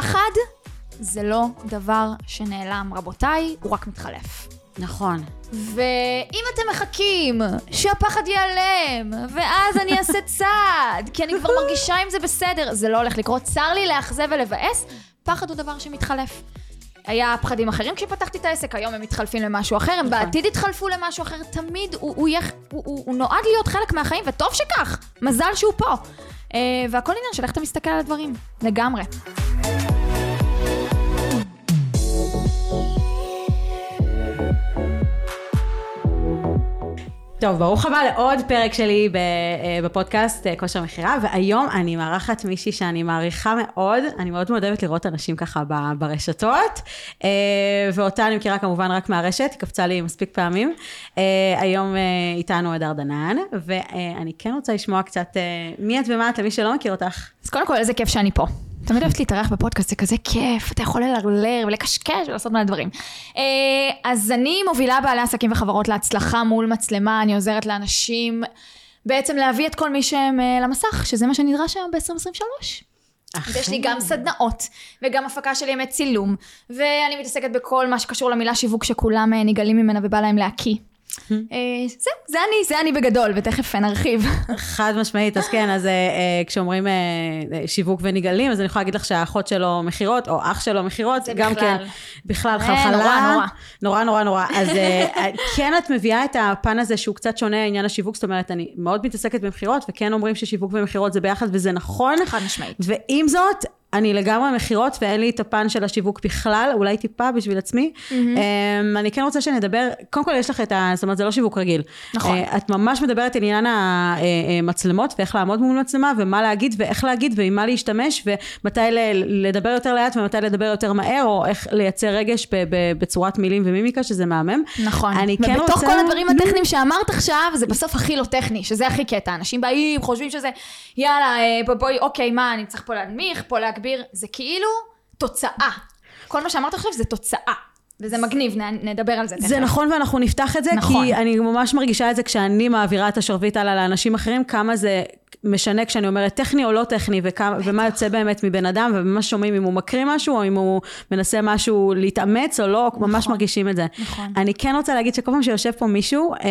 פחד זה לא דבר שנעלם, רבותיי, הוא רק מתחלף. נכון. ואם אתם מחכים שהפחד ייעלם, ואז אני אעשה צעד, כי אני כבר מרגישה עם זה בסדר, זה לא הולך לקרות. צר לי לאכזב ולבאס, פחד הוא דבר שמתחלף. היה פחדים אחרים כשפתחתי את העסק, היום הם מתחלפים למשהו אחר, הם נכון. בעתיד יתחלפו למשהו אחר, תמיד הוא, הוא, יהיה, הוא, הוא, הוא נועד להיות חלק מהחיים, וטוב שכך, מזל שהוא פה. Uh, והכל עניין של איך אתה מסתכל על הדברים, לגמרי. טוב, ברוך הבא לעוד פרק שלי אה, בפודקאסט אה, כושר מכירה, והיום אני מארחת מישהי שאני מעריכה מאוד, אני מאוד מאוד אוהבת לראות אנשים ככה ברשתות, אה, ואותה אני מכירה כמובן רק מהרשת, היא קפצה לי מספיק פעמים. היום איתנו הדר דנן, ואני כן רוצה לשמוע קצת מי את ומה את למי שלא מכיר אותך. אז קודם כל, איזה כיף שאני פה. תמיד אוהבת להתארח בפודקאסט, זה כזה כיף, אתה יכול ללרלר ולקשקש ולעשות מלא דברים. אה, אז אני מובילה בעלי עסקים וחברות להצלחה מול מצלמה, אני עוזרת לאנשים בעצם להביא את כל מי שהם אה, למסך, שזה מה שנדרש היום ב-2023. ויש לי גם סדנאות, וגם הפקה של ימי צילום, ואני מתעסקת בכל מה שקשור למילה שיווק שכולם אה, נגעלים ממנה ובא להם להקיא. אה, זהו, זה אני, זה אני בגדול, ותכף נרחיב. חד משמעית, אז כן, אז אה, אה, כשאומרים שיווק ונגאלים, אז אני יכולה להגיד לך שהאחות שלו מכירות, או אח שלו מכירות, גם. כן, בכלל חלחלה. נורא, נורא. נורא, נורא, נורא. אז כן את מביאה את הפן הזה שהוא קצת שונה, עניין השיווק, זאת אומרת, אני מאוד מתעסקת במכירות, וכן אומרים ששיווק ומכירות זה ביחד, וזה נכון. חד משמעית. ועם זאת, אני לגמרי מכירות ואין לי את הפן של השיווק בכלל, אולי טיפה בשביל עצמי. Mm-hmm. אני כן רוצה שנדבר, קודם כל יש לך את ה... זאת אומרת, זה לא שיווק רגיל. נכון. אה, את ממש מדברת על עניין המצלמות ואיך לעמוד מול מצלמה ומה להגיד ואיך להגיד ועם מה להשתמש ומתי ל- לדבר יותר לאט ומתי לדבר יותר מהר או איך לייצר רגש ב- ב- בצורת מילים ומימיקה שזה מהמם. נכון. אני כן ובתוך רוצה... כל הדברים הטכניים שאמרת עכשיו, זה בסוף הכי לא טכני, שזה הכי קטע. אנשים באים, חושבים שזה, יאללה, אה, בוא- בואי, אוקיי, מה, אני צריך פה להנמיך, פה להגביר. זה כאילו תוצאה. כל מה שאמרת עכשיו זה תוצאה. וזה מגניב, נ- נדבר על זה תכף. זה נכון ואנחנו נפתח את זה, נכון. כי אני ממש מרגישה את זה כשאני מעבירה את השרביט הלאה לאנשים אחרים, כמה זה משנה כשאני אומרת טכני או לא טכני, וכמה, ומה יוצא באמת מבן אדם, ומה שומעים אם הוא מקריא משהו, או אם הוא מנסה משהו להתאמץ או לא, ממש מרגישים את זה. נכון. אני כן רוצה להגיד שכל פעם שיושב פה מישהו, אה,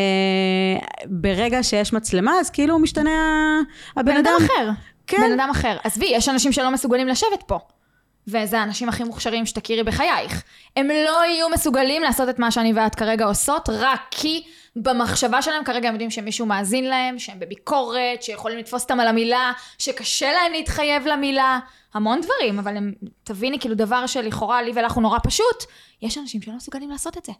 ברגע שיש מצלמה, אז כאילו משתנה הבן בן אדם אחר. כן. בן אדם אחר. עזבי, יש אנשים שלא מסוגלים לשבת פה. וזה האנשים הכי מוכשרים שתכירי בחייך. הם לא יהיו מסוגלים לעשות את מה שאני ואת כרגע עושות, רק כי במחשבה שלהם כרגע הם יודעים שמישהו מאזין להם, שהם בביקורת, שיכולים לתפוס אותם על המילה, שקשה להם להתחייב למילה. המון דברים, אבל הם, תביני, כאילו דבר שלכאורה לי ולך הוא נורא פשוט, יש אנשים שלא מסוגלים לעשות את זה.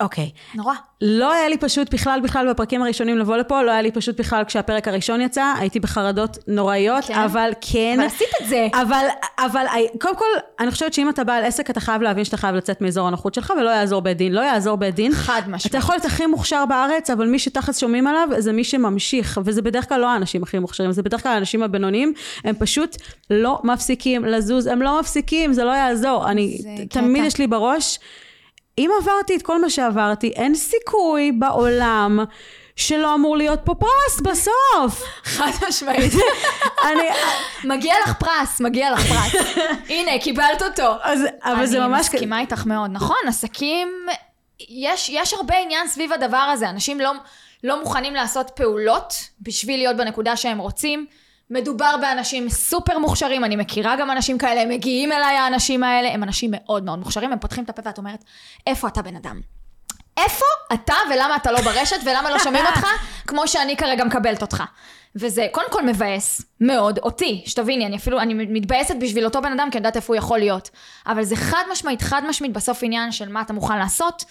אוקיי. נורא. לא היה לי פשוט בכלל בכלל בפרקים הראשונים לבוא לפה, לא היה לי פשוט בכלל כשהפרק הראשון יצא, הייתי בחרדות נוראיות, כן? אבל כן. אבל עשית את זה. אבל, אבל קודם כל, אני חושבת שאם אתה בעל עסק, אתה חייב להבין שאתה חייב לצאת מאזור הנוחות שלך, ולא יעזור בית דין, לא יעזור בית דין. חד משמעית. אתה יכול להיות הכי מוכשר בארץ, אבל מי שתכלס שומעים עליו, זה מי שממשיך, וזה בדרך כלל לא האנשים הכי מוכשרים, זה בדרך כלל האנשים הבינוניים, הם פשוט לא מפסיקים לזוז, הם לא מפסיקים, זה לא יעזור. אני, זה תמיד קטע. יש לי בראש, אם עברתי את כל מה שעברתי, אין סיכוי בעולם שלא אמור להיות פה פרס בסוף. חד משמעית. אני, מגיע לך פרס, מגיע לך פרס. הנה, קיבלת אותו. אז, אבל זה ממש... אני מסכימה איתך מאוד. נכון, עסקים, יש, יש הרבה עניין סביב הדבר הזה. אנשים לא, לא מוכנים לעשות פעולות בשביל להיות בנקודה שהם רוצים. מדובר באנשים סופר מוכשרים, אני מכירה גם אנשים כאלה, הם מגיעים אליי האנשים האלה, הם אנשים מאוד מאוד מוכשרים, הם פותחים את הפה ואת אומרת, איפה אתה בן אדם? איפה אתה ולמה אתה לא ברשת ולמה לא שומעים אותך כמו שאני כרגע מקבלת אותך. וזה קודם כל מבאס מאוד אותי, שתביני, אני אפילו, אני מתבאסת בשביל אותו בן אדם כי אני יודעת איפה הוא יכול להיות. אבל זה חד משמעית, חד משמעית בסוף עניין של מה אתה מוכן לעשות,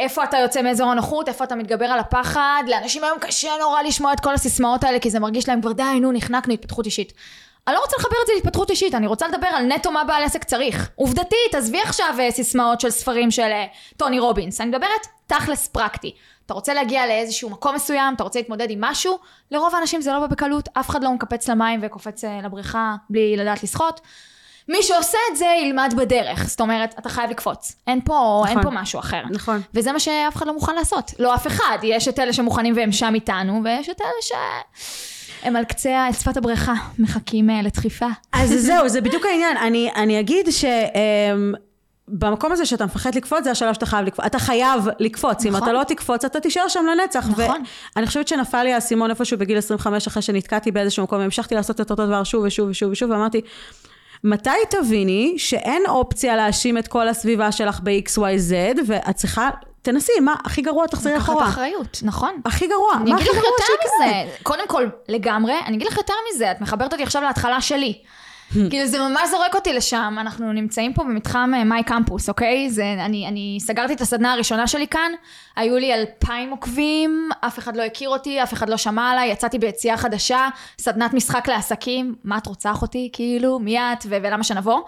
איפה אתה יוצא מאזור הנוחות, איפה אתה מתגבר על הפחד, לאנשים היום קשה נורא לשמוע את כל הסיסמאות האלה כי זה מרגיש להם כבר די, נו, נחנקנו, התפתחות אישית. אני לא רוצה לחבר את זה להתפתחות אישית, אני רוצה לדבר על נטו מה בעל עסק צריך. עובדתית, עזבי עכשיו אה, סיסמאות של ספרים של אה, טוני רובינס, אני מדברת תכלס פרקטי. אתה רוצה להגיע לאיזשהו מקום מסוים, אתה רוצה להתמודד עם משהו, לרוב האנשים זה לא בא בקלות, אף אחד לא מקפץ למים וקופץ אה, לבריכה בלי לדעת לשחות. מי שעושה את זה ילמד בדרך, זאת אומרת, אתה חייב לקפוץ. אין פה, נכון. אין פה משהו אחר. נכון. וזה מה שאף אחד לא מוכן לעשות. לא אף אחד, יש את אלה שמוכנים והם שם איתנו, ויש את אלה ש... הם על קצה שפת הבריכה, מחכים אה, לדחיפה. אז זהו, זה בדיוק העניין. אני, אני אגיד ש... אמ, במקום הזה שאתה מפחד לקפוץ, זה השלב שאתה חייב לקפוץ. אתה חייב לקפוץ. נכון. אם אתה לא תקפוץ, אתה תישאר שם לנצח. נכון. ואני חושבת שנפל לי האסימון איפשהו בגיל 25, אחרי שנתקעתי באיזשהו מקום, והמשכתי לעשות את אותו דבר שוב ושוב ושוב ושוב, ואמרתי, מתי תביני שאין אופציה להאשים את כל הסביבה שלך ב-XYZ, ואת צריכה, תנסי, מה הכי גרוע תחזרי אחורה. לקחת אחריות, נכון. הכי גרוע, אני מה אגיד הכי לך גרוע יותר שיקרה? מזה, קודם כל, לגמרי, אני אגיד לך יותר מזה, את מחברת אותי עכשיו להתחלה שלי. כאילו זה ממש זורק אותי לשם, אנחנו נמצאים פה במתחם אה, מאי קמפוס, אוקיי? זה, אני, אני סגרתי את הסדנה הראשונה שלי כאן, היו לי אלפיים עוקבים, אף אחד לא הכיר אותי, אף אחד לא שמע עליי, יצאתי ביציאה חדשה, סדנת משחק לעסקים, מה את רוצה אחותי? כאילו, מי את ו- ולמה שנבוא?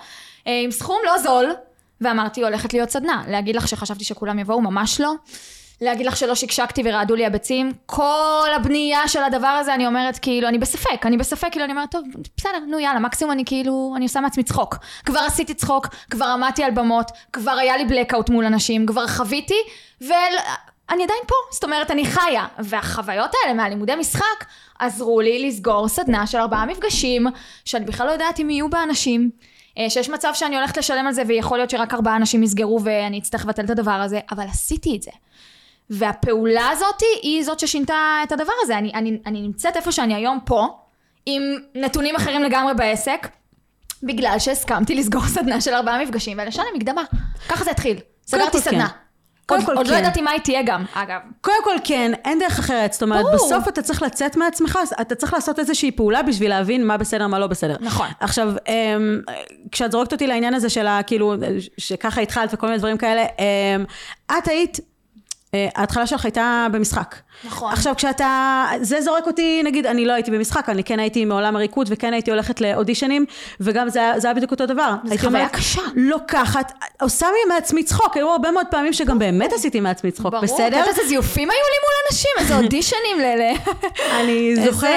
אה, עם סכום לא זול, ואמרתי, הולכת להיות סדנה. להגיד לך שחשבתי שכולם יבואו, ממש לא. להגיד לך שלא שקשקתי ורעדו לי הביצים, כל הבנייה של הדבר הזה, אני אומרת כאילו, אני בספק, אני בספק, כאילו, אני אומרת, טוב, בסדר, נו יאללה, מקסימום אני כאילו, אני עושה מעצמי צחוק. כבר עשיתי צחוק, כבר עמדתי על במות, כבר היה לי בלקאוט מול אנשים, כבר חוויתי, ואני עדיין פה, זאת אומרת, אני חיה. והחוויות האלה מהלימודי משחק עזרו לי לסגור סדנה של ארבעה מפגשים, שאני בכלל לא יודעת אם יהיו בה אנשים. אה, שיש מצב שאני הולכת לשלם על זה ויכול להיות שרק ארבעה אנשים יסגרו ואני אצטרך לבטל את הדבר הזה, אבל עשיתי את זה. והפעולה הזאת היא זאת ששינתה את הדבר הזה. אני, אני, אני נמצאת איפה שאני היום פה, עם נתונים אחרים לגמרי בעסק, בגלל שהסכמתי לסגור סדנה של ארבעה מפגשים ולשלם מקדמה. ככה זה התחיל. סגרתי כל סדנה. כן. קודם עוד, כל עוד לא כן. ידעתי מה היא תהיה גם, אגב. קודם כל כן, אין דרך אחרת, זאת אומרת, ברור. בסוף אתה צריך לצאת מעצמך, אתה צריך לעשות איזושהי פעולה בשביל להבין מה בסדר, מה לא בסדר. נכון. עכשיו, אמ, כשאת זורקת אותי לעניין הזה של ה- כאילו, שככה התחלת וכל מיני דברים כאלה, אמ, את היית, ההתחלה שלך הייתה במשחק. נכון. עכשיו כשאתה, זה זורק אותי, נגיד, אני לא הייתי במשחק, אני כן הייתי מעולם הריקוד וכן הייתי הולכת לאודישנים, וגם זה, זה היה בדיוק אותו דבר. הייתי חוויה אומרת, קשה. לוקחת, עושה לי מעצמי צחוק, היו הרבה מאוד פעמים שגם באמת עשיתי מעצמי צחוק, ברור, בסדר? יודעת איזה זיופים היו לי מול אנשים, איזה אודישנים ל... ל- אני זוכרת,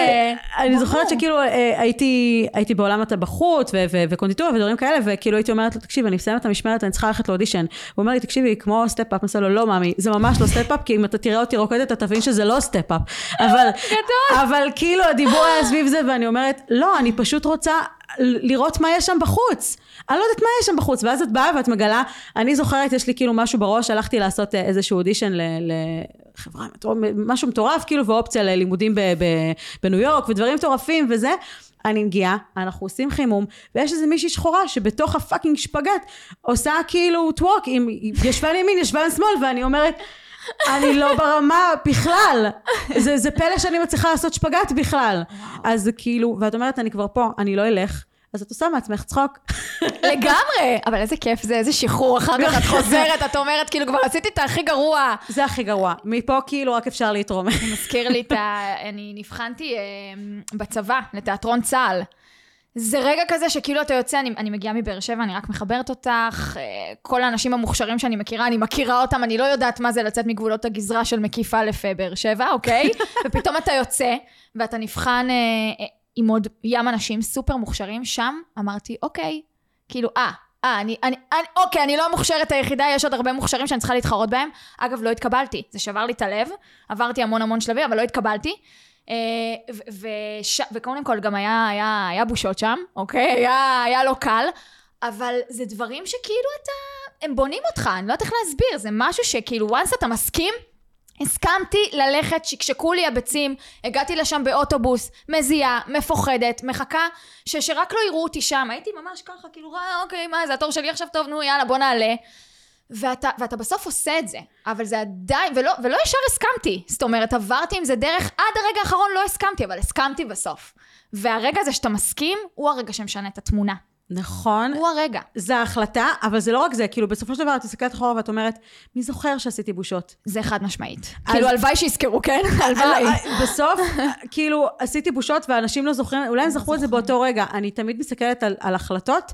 אני ברור. זוכרת שכאילו אה, הייתי, הייתי בעולם הטבחות וקונדיטוריה ודברים כאלה, וכאילו הייתי אומרת לו, תקשיב, אני מסיימת את המשמרת, אני צריכה ללכת לאודישן. הוא אומר לי, תקשיבי, כמו Step Up, אני לו, לא מאמי, זה ממש לא Step Up, כי אם אתה תראה אותי רוקדת, אתה תבין שזה לא Step Up. אבל. אבל כאילו הדיבור היה סביב זה, ואני אומרת, לא, אני פשוט רוצה לראות מה יש שם בחוץ. אני לא יודעת מה יש שם בחוץ, ואז את באה ואת מגלה, אני זוכרת, יש לי כאילו משהו בראש, הלכתי לעשות אה, איזשהו אודישן לחברה, משהו מטורף, כאילו, ואופציה ללימודים בניו יורק, ודברים מטורפים וזה. אני מגיעה, אנחנו עושים חימום, ויש איזה מישהי שחורה שבתוך הפאקינג שפגט עושה כאילו טווק, עם ישבן ימין, ישבן שמאל, ואני אומרת, אני לא ברמה בכלל. זה, זה פלא שאני מצליחה לעשות שפגט בכלל. אז זה כאילו, ואת אומרת, אני כבר פה, אני לא אלך. אז את עושה מעצמך צחוק. לגמרי. אבל איזה כיף זה, איזה שחרור. אחר כך את חוזרת, את אומרת, כאילו, כבר עשיתי את הכי גרוע. זה הכי גרוע. מפה כאילו רק אפשר להתרומם. מזכיר לי את ה... אני נבחנתי אה, בצבא, לתיאטרון צה"ל. זה רגע כזה שכאילו אתה יוצא, אני, אני מגיעה מבאר שבע, אני רק מחברת אותך, אה, כל האנשים המוכשרים שאני מכירה, אני מכירה אותם, אני לא יודעת מה זה לצאת מגבולות הגזרה של מקיף א' אה, באר שבע, אוקיי? ופתאום אתה יוצא, ואתה נבחן אה, אה, עם עוד ים אנשים סופר מוכשרים, שם אמרתי, אוקיי, כאילו, אה, אה, אני, אני, אני, אוקיי, אני לא המוכשרת היחידה, יש עוד הרבה מוכשרים שאני צריכה להתחרות בהם. אגב, לא התקבלתי, זה שבר לי את הלב, עברתי המון המון שלבים, אבל לא התקבלתי. אה, וקודם כל גם היה, היה, היה בושות שם, אוקיי? היה, היה לא קל, אבל זה דברים שכאילו אתה, הם בונים אותך, אני לא יודעת איך להסביר, זה משהו שכאילו, once אתה מסכים, הסכמתי ללכת, שקשקו לי הביצים, הגעתי לשם באוטובוס, מזיעה, מפוחדת, מחכה, ש- שרק לא יראו אותי שם. הייתי ממש ככה, כאילו, אה, אוקיי, מה זה, התור שלי עכשיו טוב, נו, יאללה, בוא נעלה. ואתה, ואתה בסוף עושה את זה, אבל זה עדיין, ולא, ולא ישר הסכמתי. זאת אומרת, עברתי עם זה דרך, עד הרגע האחרון לא הסכמתי, אבל הסכמתי בסוף. והרגע הזה שאתה מסכים, הוא הרגע שמשנה את התמונה. נכון. הוא הרגע. זה ההחלטה, אבל זה לא רק זה, כאילו בסופו של דבר את מסתכלת אחורה ואת אומרת, מי זוכר שעשיתי בושות? זה חד משמעית. אז- כאילו, הלוואי שיזכרו, כן? הלוואי. לא, בסוף, כאילו, עשיתי בושות ואנשים לא זוכרים, אולי הם זכרו את זה באותו רגע. אני תמיד מסתכלת על, על החלטות.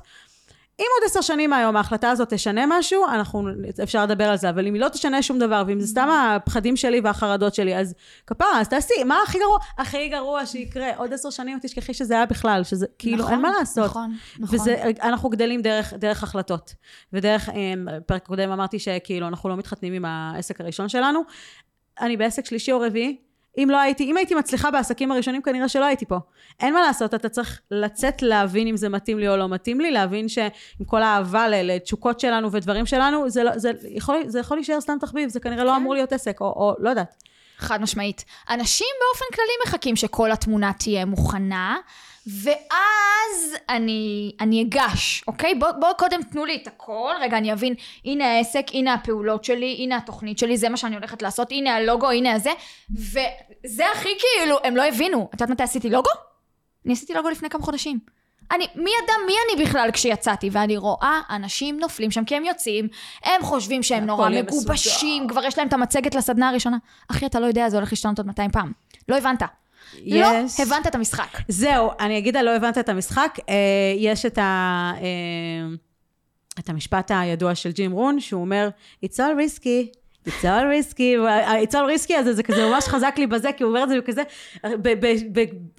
אם עוד עשר שנים מהיום ההחלטה הזאת תשנה משהו, אנחנו, אפשר לדבר על זה, אבל אם היא לא תשנה שום דבר, ואם זה סתם הפחדים שלי והחרדות שלי, אז כפרה, אז תעשי, מה הכי גרוע? הכי גרוע שיקרה, עוד עשר שנים תשכחי שזה היה בכלל, שזה כאילו, נכון, אין מה לעשות. נכון, נכון. וזה, אנחנו גדלים דרך, דרך החלטות. ודרך, אמ, פרק קודם אמרתי שכאילו, אנחנו לא מתחתנים עם העסק הראשון שלנו. אני בעסק שלישי או רביעי, אם לא הייתי, אם הייתי מצליחה בעסקים הראשונים, כנראה שלא הייתי פה. אין מה לעשות, אתה צריך לצאת להבין אם זה מתאים לי או לא מתאים לי, להבין שעם כל האהבה לתשוקות שלנו ודברים שלנו, זה, לא, זה, יכול, זה יכול להישאר סתם תחביב, זה כנראה לא כן. אמור להיות עסק, או, או לא יודעת. חד משמעית. אנשים באופן כללי מחכים שכל התמונה תהיה מוכנה, ואז אני, אני אגש, אוקיי? בואו בוא קודם תנו לי את הכל, רגע אני אבין, הנה העסק, הנה הפעולות שלי, הנה התוכנית שלי, זה מה שאני הולכת לעשות, הנה הלוגו, הנה הזה, וזה הכי כאילו, הם לא הבינו. את יודעת מתי עשיתי לוגו? אני עשיתי לוגו לפני כמה חודשים. אני, מי ידע מי אני בכלל כשיצאתי, ואני רואה אנשים נופלים שם כי הם יוצאים, הם חושבים שהם נורא מגובשים, מסודר. כבר יש להם את המצגת לסדנה הראשונה. אחי, אתה לא יודע, זה הולך להשתנות עוד 200 פעם. לא הבנת. לא Yes. הבנת את המשחק. זהו, אני אגיד, לא הבנת את המשחק. אה, יש את, ה, אה, את המשפט הידוע של ג'ים רון, שהוא אומר, It's all risky. It's all risky, It's all risky הזה, זה כזה ממש חזק לי בזה, כי הוא אומר את זה כזה,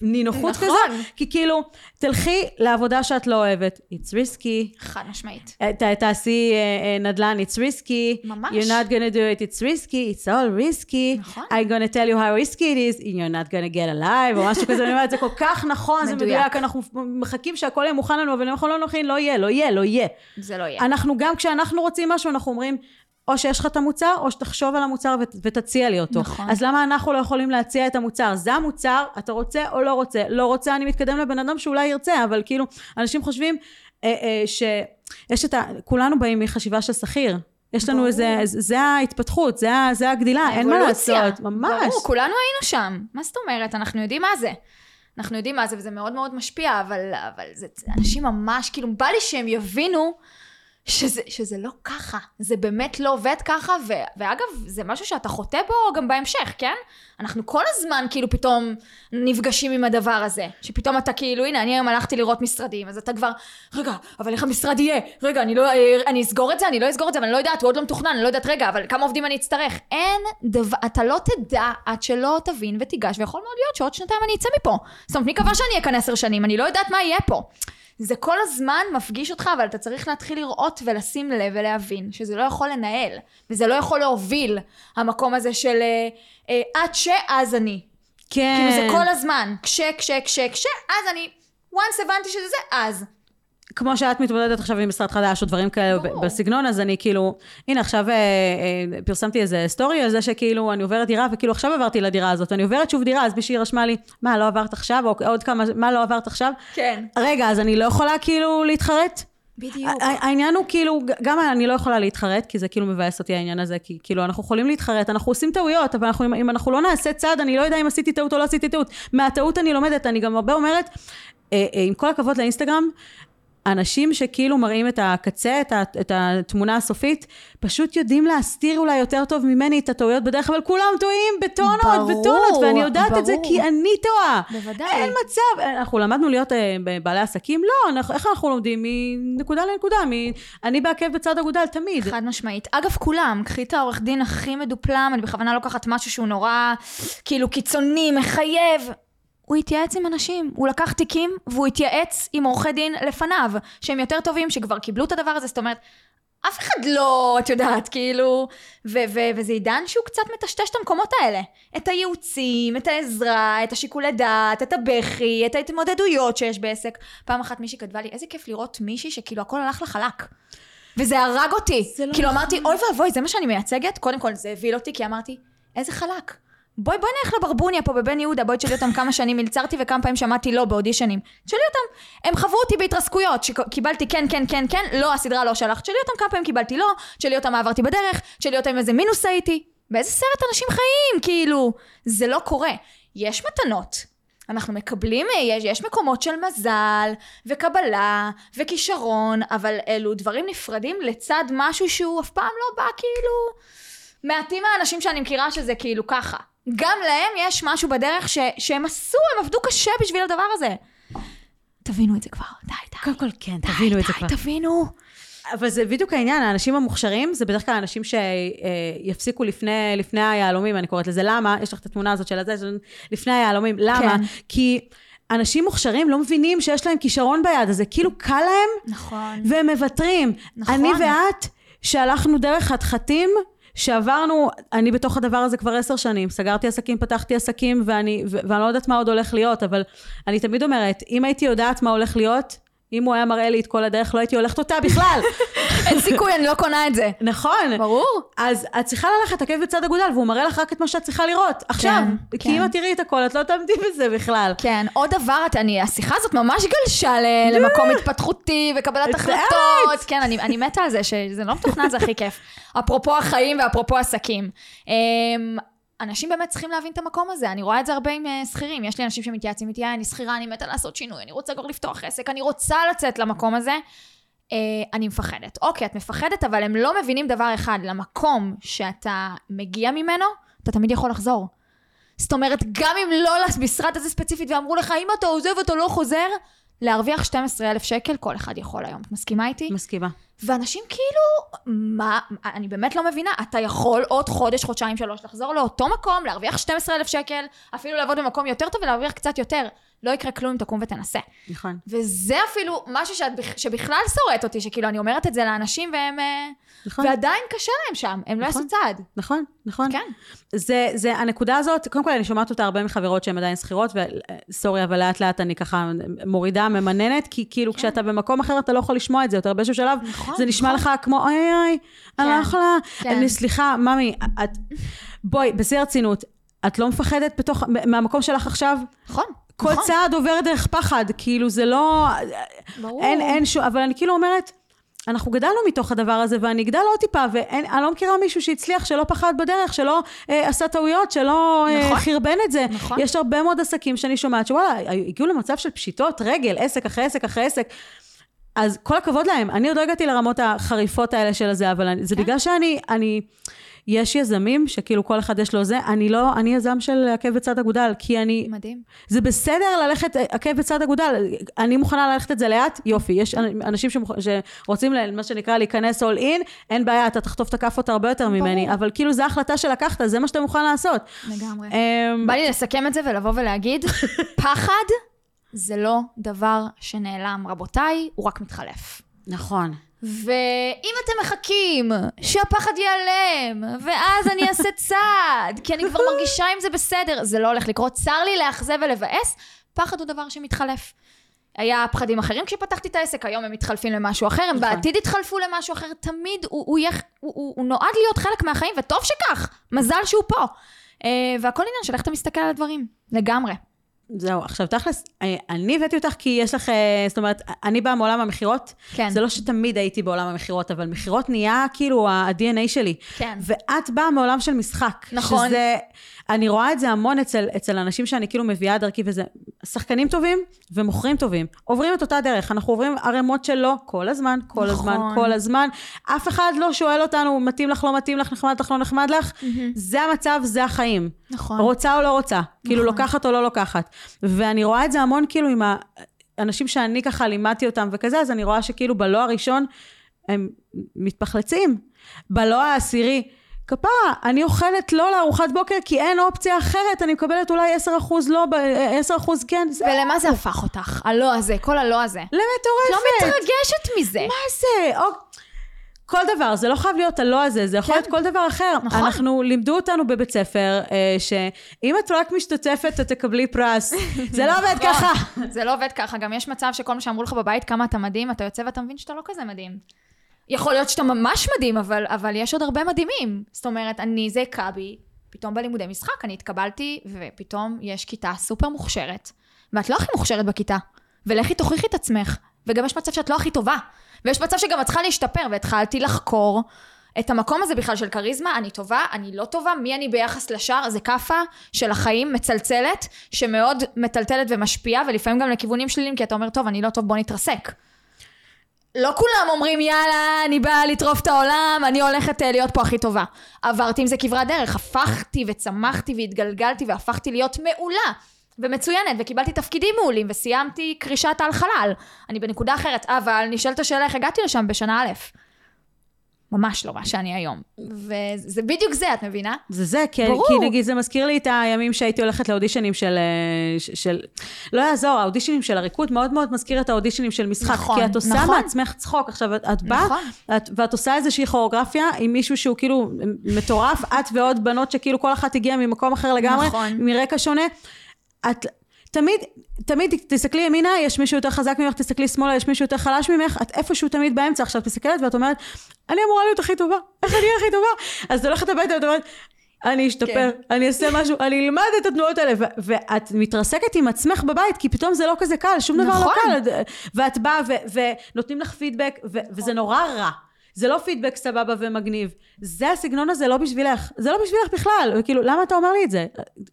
בנינוחות נכון. כזה, כי כאילו, תלכי לעבודה שאת לא אוהבת, It's risky, חד משמעית. ת- תעשי אה, אה, נדל"ן, it's risky, ממש. you're not gonna do it, it's risky, it's all risky, נכון. I'm gonna tell you how risky it is, you're not gonna get alive, או משהו כזה, אני אומרת, זה כל כך נכון, זה מדויק. אנחנו מחכים שהכל יהיה מוכן לנו, אבל אנחנו לא נכין, לא יהיה, לא יהיה, לא יהיה. זה לא יהיה. אנחנו גם כשאנחנו רוצים משהו, אנחנו אומרים, או שיש לך את המוצר, או שתחשוב על המוצר ות, ותציע לי אותו. נכון. אז למה אנחנו לא יכולים להציע את המוצר? זה המוצר, אתה רוצה או לא רוצה? לא רוצה, אני מתקדם לבן אדם שאולי ירצה, אבל כאילו, אנשים חושבים אה, אה, שיש את ה... כולנו באים מחשיבה של שכיר. יש לנו ברור. איזה, זה ההתפתחות, זה, זה הגדילה, אין מה האבולוציה. לעשות, ממש. ברור, כולנו היינו שם. מה זאת אומרת? אנחנו יודעים מה זה. אנחנו יודעים מה זה, וזה מאוד מאוד משפיע, אבל, אבל זה, אנשים ממש, כאילו, בא לי שהם יבינו שזה, שזה לא ככה. זה באמת לא עובד ככה, ו, ואגב, זה משהו שאתה חוטא בו גם בהמשך, כן? אנחנו כל הזמן כאילו פתאום נפגשים עם הדבר הזה. שפתאום אתה כאילו, הנה, אני היום הלכתי לראות משרדים, אז אתה כבר, רגע, אבל איך המשרד יהיה? רגע, אני לא, אני אסגור את זה, אני לא אסגור את זה, אבל אני לא יודעת, הוא עוד לא מתוכנן, אני לא יודעת, רגע, אבל כמה עובדים אני אצטרך? אין דבר, אתה לא תדע עד שלא תבין ותיגש, ויכול מאוד להיות שעוד שנתיים אני אצא מפה. זאת אומרת, מי קבע שאני כאן עשר שנים? אני לא יודעת מה יהיה פה. זה כל הזמן מפגיש אותך, אבל אתה צריך להתחיל לראות ולשים לב ולהבין שזה לא יכול לנהל, וזה לא יכול להוביל, המקום הזה של אה, אה, עד שאז אני. כן. כאילו זה כל הזמן, כש, כש, כש, כש, אז אני, once הבנתי שזה זה, אז. כמו שאת מתמודדת עכשיו עם משרד חדש או דברים כאלה ברור. בסגנון, אז אני כאילו, הנה עכשיו אה, אה, פרסמתי איזה סטורי על זה שכאילו אני עוברת דירה, וכאילו עכשיו עברתי לדירה הזאת, אני עוברת שוב דירה, אז מישהי רשמה לי, מה, לא עברת עכשיו? או עוד כמה, מה לא עברת עכשיו? כן. רגע, אז אני לא יכולה כאילו להתחרט? בדיוק. העניין הוא כאילו, גם אני לא יכולה להתחרט, כי זה כאילו מבאס אותי העניין הזה, כי כאילו אנחנו יכולים להתחרט, אנחנו עושים טעויות, אבל אנחנו, אם, אם אנחנו לא נעשה צעד, אני לא יודע אם עשיתי טעות או לא עשיתי טעות. מהטעות אני לומדת, אני גם הרבה אומרת, אה, עם כל הכבוד לאינסטגרם, אנשים שכאילו מראים את הקצה, את, ה, את התמונה הסופית, פשוט יודעים להסתיר אולי יותר טוב ממני את הטעויות בדרך, אבל כולם טועים בטונות, ברור, בטונות, ואני יודעת את זה ברור. כי אני טועה. בוודאי. אין מצב, אנחנו למדנו להיות אה, בעלי עסקים? לא, אנחנו, איך אנחנו לומדים? מנקודה לנקודה, מ... אני בעקב בצד אגודל, תמיד. חד משמעית. אגב, כולם, קחי את העורך דין הכי מדופלם, אני בכוונה לוקחת משהו שהוא נורא, כאילו, קיצוני, מחייב. הוא התייעץ עם אנשים, הוא לקח תיקים והוא התייעץ עם עורכי דין לפניו, שהם יותר טובים, שכבר קיבלו את הדבר הזה, זאת אומרת, אף אחד לא, את יודעת, כאילו, ו- ו- וזה עידן שהוא קצת מטשטש את המקומות האלה. את הייעוצים, את העזרה, את השיקולי דעת, את הבכי, את ההתמודדויות שיש בעסק. פעם אחת מישהי כתבה לי, איזה כיף לראות מישהי שכאילו הכל הלך לה חלק. וזה הרג אותי. לא כאילו נכון. אמרתי, אוי ואבוי, זה מה שאני מייצגת? קודם כל, זה הבהיל אותי, כי אמרתי, איזה חלק. בואי, בואי נלך לברבוניה פה בבן יהודה, בואי תשאלי אותם כמה שנים מלצרתי וכמה פעמים שמעתי לא באודישנים. תשאלי אותם, הם חוו אותי בהתרסקויות, שקיבלתי כן, כן, כן, כן, לא, הסדרה לא שלחת. תשאלי אותם כמה פעמים קיבלתי לא, תשאלי אותם מה עברתי בדרך, תשאלי אותם איזה מינוס הייתי. באיזה סרט אנשים חיים, כאילו? זה לא קורה. יש מתנות. אנחנו מקבלים, יש, יש מקומות של מזל, וקבלה, וכישרון, אבל אלו דברים נפרדים לצד משהו שהוא אף פעם לא בא כאילו... מעטים האנשים שאני מכירה שזה כאילו ככה. גם להם יש משהו בדרך ש, שהם עשו, הם עבדו קשה בשביל הדבר הזה. תבינו את זה כבר, די, די. קודם כל, כן, די, תבינו את זה די, כבר. תבינו. אבל זה בדיוק העניין, האנשים המוכשרים, זה בדרך כלל אנשים שיפסיקו לפני, לפני היהלומים, אני קוראת לזה. למה? יש לך את התמונה הזאת של הזה, לפני היהלומים. למה? כן. כי אנשים מוכשרים לא מבינים שיש להם כישרון ביד, אז זה כאילו קל להם, נכון. והם מוותרים. נכון. אני ואת, שהלכנו דרך חתחתים, שעברנו, אני בתוך הדבר הזה כבר עשר שנים, סגרתי עסקים, פתחתי עסקים, ואני, ואני לא יודעת מה עוד הולך להיות, אבל אני תמיד אומרת, אם הייתי יודעת מה הולך להיות, אם הוא היה מראה לי את כל הדרך, לא הייתי הולכת אותה בכלל. אין סיכוי, אני לא קונה את זה. נכון. ברור. אז את צריכה ללכת עקב בצד אגודל, והוא מראה לך רק את מה שאת צריכה לראות. עכשיו, כן, כי כן. אם את תראי את הכל, את לא תעמדי בזה בכלל. כן, עוד דבר, את- אני, השיחה הזאת ממש גלשה ל- למקום התפתחותי וקבלת החלטות. כן, אני, אני מתה על זה, שזה לא מתוכנן, זה הכי כיף. אפרופו החיים ואפרופו עסקים. אנשים באמת צריכים להבין את המקום הזה, אני רואה את זה הרבה עם אה, שכירים. יש לי אנשים שמתייעצים איתי, "אה, אני שכירה, אני מתה לעשות שינוי, אני רוצה כבר לפתוח עסק, אני רוצה לצאת למקום הזה. אה, אני מפחדת. אוקיי, את מפחדת, אבל הם לא מבינים דבר אחד, למקום שאתה מגיע ממנו, אתה תמיד יכול לחזור. זאת אומרת, גם אם לא למשרד הזה ספציפית ואמרו לך, אם אתה עוזב אתה לא חוזר, להרוויח 12,000 שקל, כל אחד יכול היום. את מסכימה איתי? מסכימה. ואנשים כאילו, מה, אני באמת לא מבינה, אתה יכול עוד חודש, חודשיים, שלוש, לחזור לאותו מקום, להרוויח 12,000 שקל, אפילו לעבוד במקום יותר טוב ולהרוויח קצת יותר. לא יקרה כלום אם תקום ותנסה. נכון. וזה אפילו משהו שאת, בכ- שבכלל שורט אותי, שכאילו אני אומרת את זה לאנשים והם... אה, נכון. ועדיין קשה להם שם, הם לא נכון. יעשו צעד. נכון, נכון. כן. זה, זה, הנקודה הזאת, קודם כל אני שומעת אותה הרבה מחברות שהן עדיין שכירות, וסורי, אבל לאט לאט אני ככה מורידה, ממננת, כי כאילו כן. כשאתה במקום אחר אתה לא יכול לשמוע את זה יותר, באיזשהו שלב, נכון, זה נשמע נכון. לך כמו, אוי אוי אני לא כן, יכולה, כן. אני, סליחה, ממי, את, בואי, בשיא הרצינות, את לא מפחדת בתוך, מהמקום שלך עכשיו? נכון. כל נכון. צעד עובר דרך פחד, כאילו זה לא, ברור. אין, אין שום, אבל אני כאילו אומרת, אנחנו גדלנו מתוך הדבר הזה, ואני אגדל עוד טיפה, ואני לא מכירה מישהו שהצליח, שלא פחד בדרך, שלא אה, עשה טעויות, שלא אה, נכון. חרבן את זה. נכון. יש הרבה מאוד עסקים שאני שומעת, שוואלה, הגיעו למצב של פשיטות רגל, עסק אחרי עסק אחרי עסק. אז כל הכבוד להם, אני עוד לא הגעתי לרמות החריפות האלה של הזה, אבל אני, זה כן. בגלל שאני, אני, יש יזמים שכאילו כל אחד יש לו זה, אני לא, אני יזם של עקב בצד אגודל, כי אני, מדהים. זה בסדר ללכת עקב בצד אגודל, אני מוכנה ללכת את זה לאט, יופי, יש אנשים שמוכ... שרוצים, ל- מה שנקרא, להיכנס all in, אין בעיה, אתה תחטוף את הכאפות הרבה יותר ממני, אבל כאילו זו ההחלטה שלקחת, זה מה שאתה מוכן לעשות. לגמרי. אמ, בא לי לסכם את זה ולבוא ולהגיד, פחד זה לא דבר שנעלם, רבותיי, הוא רק מתחלף. נכון. ואם אתם מחכים שהפחד ייעלם, ואז אני אעשה צעד, כי אני כבר מרגישה עם זה בסדר, זה לא הולך לקרות. צר לי לאכזב ולבאס, פחד הוא דבר שמתחלף. היה פחדים אחרים כשפתחתי את העסק, היום הם מתחלפים למשהו אחר, הם נכון. בעתיד יתחלפו למשהו אחר, תמיד הוא, הוא, יהיה, הוא, הוא, הוא נועד להיות חלק מהחיים, וטוב שכך, מזל שהוא פה. אה, והכל עניין של איך אתה מסתכל על הדברים, לגמרי. זהו, עכשיו תכלס, אה, אני הבאתי אותך כי יש לך, אה, זאת אומרת, אני באה מעולם המכירות. כן. זה לא שתמיד הייתי בעולם המכירות, אבל מכירות נהיה כאילו ה-DNA שלי. כן. ואת באה מעולם של משחק. נכון. שזה, אני רואה את זה המון אצל, אצל אנשים שאני כאילו מביאה דרכי, וזה שחקנים טובים ומוכרים טובים. עוברים את אותה דרך, אנחנו עוברים ערימות של לא כל הזמן, כל נכון. הזמן, כל הזמן. אף אחד לא שואל אותנו, מתאים לך, לא מתאים לך, נחמד לך, לא נחמד לך. זה המצב, זה החיים. נכון. רוצה או לא רוצה, כאילו נכון. לוקחת או לא לוקחת. ואני רואה את זה המון כאילו עם האנשים שאני ככה לימדתי אותם וכזה, אז אני רואה שכאילו בלא הראשון הם מתפחלצים. בלא העשירי, כפרה, אני אוכלת לא לארוחת בוקר כי אין אופציה אחרת, אני מקבלת אולי 10% לא, ב- 10% כן, זה ולמה זה הפך אותך? הלא הזה, כל הלא הזה. את לא למטורפת. מתרגשת מזה. מה זה? או... כל דבר, זה לא חייב להיות הלא הזה, זה יכול כן. להיות כל דבר אחר. נכון. אנחנו, לימדו אותנו בבית ספר, אה, שאם את רק משתתפת, את תקבלי פרס. זה לא עובד נכון. ככה. זה לא עובד ככה, גם יש מצב שכל מה שאמרו לך בבית, כמה אתה מדהים, אתה יוצא ואתה מבין שאתה לא כזה מדהים. יכול להיות שאתה ממש מדהים, אבל, אבל יש עוד הרבה מדהימים. זאת אומרת, אני, זה הכה בי, פתאום בלימודי משחק, אני התקבלתי, ופתאום יש כיתה סופר מוכשרת, ואת לא הכי מוכשרת בכיתה. ולכי תוכיחי את עצמך, וגם יש מצב שאת לא הכי טובה. ויש מצב שגם את צריכה להשתפר, והתחלתי לחקור את המקום הזה בכלל של כריזמה, אני טובה, אני לא טובה, מי אני ביחס לשאר, זה כאפה של החיים, מצלצלת, שמאוד מטלטלת ומשפיעה, ולפעמים גם לכיוונים שליליים, כי אתה אומר, טוב, אני לא טוב, בוא נתרסק. לא כולם אומרים, יאללה, אני באה לטרוף את העולם, אני הולכת אה, להיות פה הכי טובה. עברתי עם זה כברת דרך, הפכתי וצמחתי והתגלגלתי והפכתי להיות מעולה ומצוינת, וקיבלתי תפקידים מעולים, וסיימתי קרישת על חלל. אני בנקודה אחרת, אבל נשאלת השאלה איך הגעתי לשם בשנה א'. ממש לא מה שאני היום. וזה בדיוק זה, את מבינה? זה זה, כי, ברור. כי נגיד זה מזכיר לי את הימים שהייתי הולכת לאודישנים של, אה, של... לא יעזור, האודישנים של הריקוד מאוד מאוד מזכיר את האודישנים של משחק. נכון, כי את עושה נכון. מעצמך צחוק. עכשיו, את, את באה, נכון. את, ואת עושה איזושהי כוריאוגרפיה עם מישהו שהוא כאילו מטורף, את ועוד בנות שכאילו כל אחת הגיעה ממקום אחר לגמרי, נכון. מרקע שונה. את... תמיד, תמיד תסתכלי ימינה, יש מישהו יותר חזק ממך, תסתכלי שמאלה, יש מישהו יותר חלש ממך, את איפשהו תמיד באמצע. עכשיו, את מסתכלת ואת אומרת, אני אמורה להיות הכי טובה, איך אני הכי טובה? אז את הולכת הביתה ואת אומרת, אני אשתפר, כן. אני אעשה משהו, אני אלמד את התנועות האלה, ו- ואת מתרסקת עם עצמך בבית, כי פתאום זה לא כזה קל, שום דבר לא נכון. קל, ואת באה ונותנים לך פידבק, ו- וזה נורא רע. זה לא פידבק סבבה ומגניב. זה הסגנון הזה לא בשבילך. זה לא בשבילך בכלל. כאילו, למה אתה אומר לי את זה?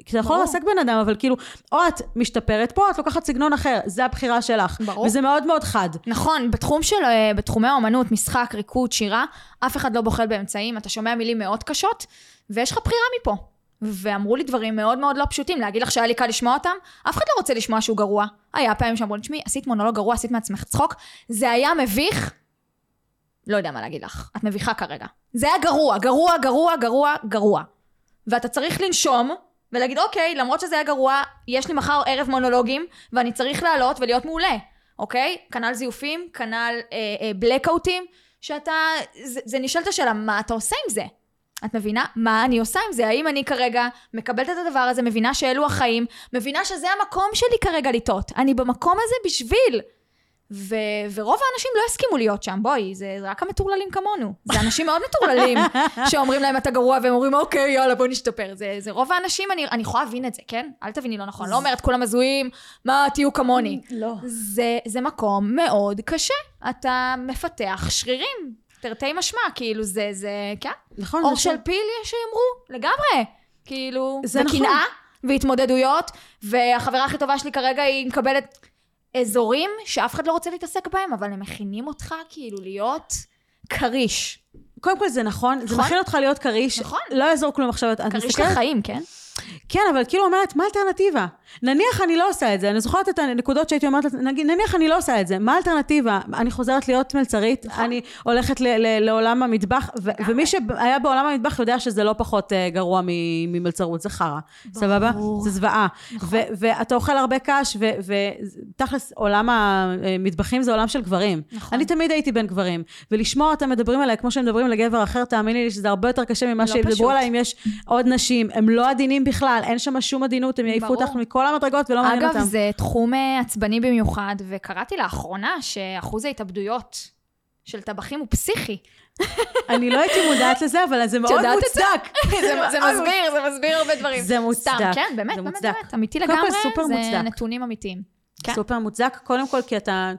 כי אתה יכול. לרסק בן אדם, אבל כאילו, או את משתפרת פה, את לוקחת סגנון אחר. זה הבחירה שלך. ברור. וזה מאוד מאוד חד. נכון, בתחום של, אה, בתחומי האומנות, משחק, ריקוד, שירה, אף אחד לא בוחל באמצעים, אתה שומע מילים מאוד קשות, ויש לך בחירה מפה. ואמרו לי דברים מאוד מאוד לא פשוטים, להגיד לך שהיה לי קל לשמוע אותם, אף אחד לא רוצה לשמוע שהוא גרוע. היה פעמים שאמרו לי, תשמעי, עשית מונולוג גרוע, עשית מעצמך צחוק, זה היה מביך, לא יודע מה להגיד לך, את מביכה כרגע. זה היה גרוע, גרוע, גרוע, גרוע, גרוע. ואתה צריך לנשום, ולהגיד, אוקיי, למרות שזה היה גרוע, יש לי מחר ערב מונולוגים, ואני צריך לעלות ולהיות מעולה, אוקיי? כנ"ל זיופים, כנ"ל אה, אה, בלקאוטים, שאתה, זה, זה נשאלת השאלה, מה אתה עושה עם זה? את מבינה? מה אני עושה עם זה? האם אני כרגע מקבלת את הדבר הזה, מבינה שאלו החיים, מבינה שזה המקום שלי כרגע לטעות. אני במקום הזה בשביל. ו- ורוב האנשים לא הסכימו להיות שם, בואי, זה, רק המטורללים כמונו. זה אנשים מאוד מטורללים, שאומרים להם אתה גרוע, והם אומרים אוקיי, יאללה, בוא נשתפר. זה, זה רוב האנשים, אני, אני יכולה להבין את זה, כן? אל תביני לא נכון. לא אומרת כולם הזויים, מה, תהיו כמוני. לא. זה, זה מקום מאוד קשה. אתה מפתח שרירים, תרתי משמע, כאילו זה, זה, כן? נכון. אור זה של פיל יש שיאמרו, לגמרי. כאילו, זה נכון. וקנאה, והתמודדויות, והחברה הכי טובה שלי כרגע היא מקבלת אזורים שאף אחד לא רוצה להתעסק בהם, אבל הם מכינים אותך כאילו להיות כריש. קודם כל זה נכון, זה נכון? מכין אותך להיות כריש. נכון. לא יעזור כלום עכשיו, כריש. לחיים, כן? כן, אבל כאילו אומרת, מה האלטרנטיבה? נניח אני לא עושה את זה, אני זוכרת את הנקודות שהייתי אומרת, נגיד, נניח אני לא עושה את זה, מה האלטרנטיבה? אני חוזרת להיות מלצרית, נכון. אני הולכת ל- ל- לעולם המטבח, ו-. ומי שהיה בעולם המטבח יודע שזה לא פחות אה, גרוע ממלצרות, זה חרא, סבבה? זה זוועה. נכון. ו- ואתה אוכל הרבה קש, ותכלס, עולם המטבחים זה עולם של גברים. נכון. אני תמיד הייתי בין גברים, ולשמוע אותם מדברים עליי כמו שהם מדברים לגבר אחר, תאמיני לי שזה הרבה יותר קשה ממה לא שידברו פשוט. עליי אם יש עוד נשים, הם לא עדינים בכלל, אין שם שום עדינות, הם יעיפו. אותך מכל המדרגות ולא מעניין אגב, אותם. זה תחום אה, עצבני במיוחד, וקראתי לאחרונה שאחוז ההתאבדויות של טבחים הוא פסיכי. אני לא הייתי מודעת לזה, אבל זה מאוד? מוצדק. זה, מסביר, זה מסביר הרבה דברים. זה מוצדק. סתם, כן, באמת, באמת. באמת, אמיתי לגמרי, זה. נתונים אמיתיים. כן. סופר מוצדק, קודם כל כי אתה...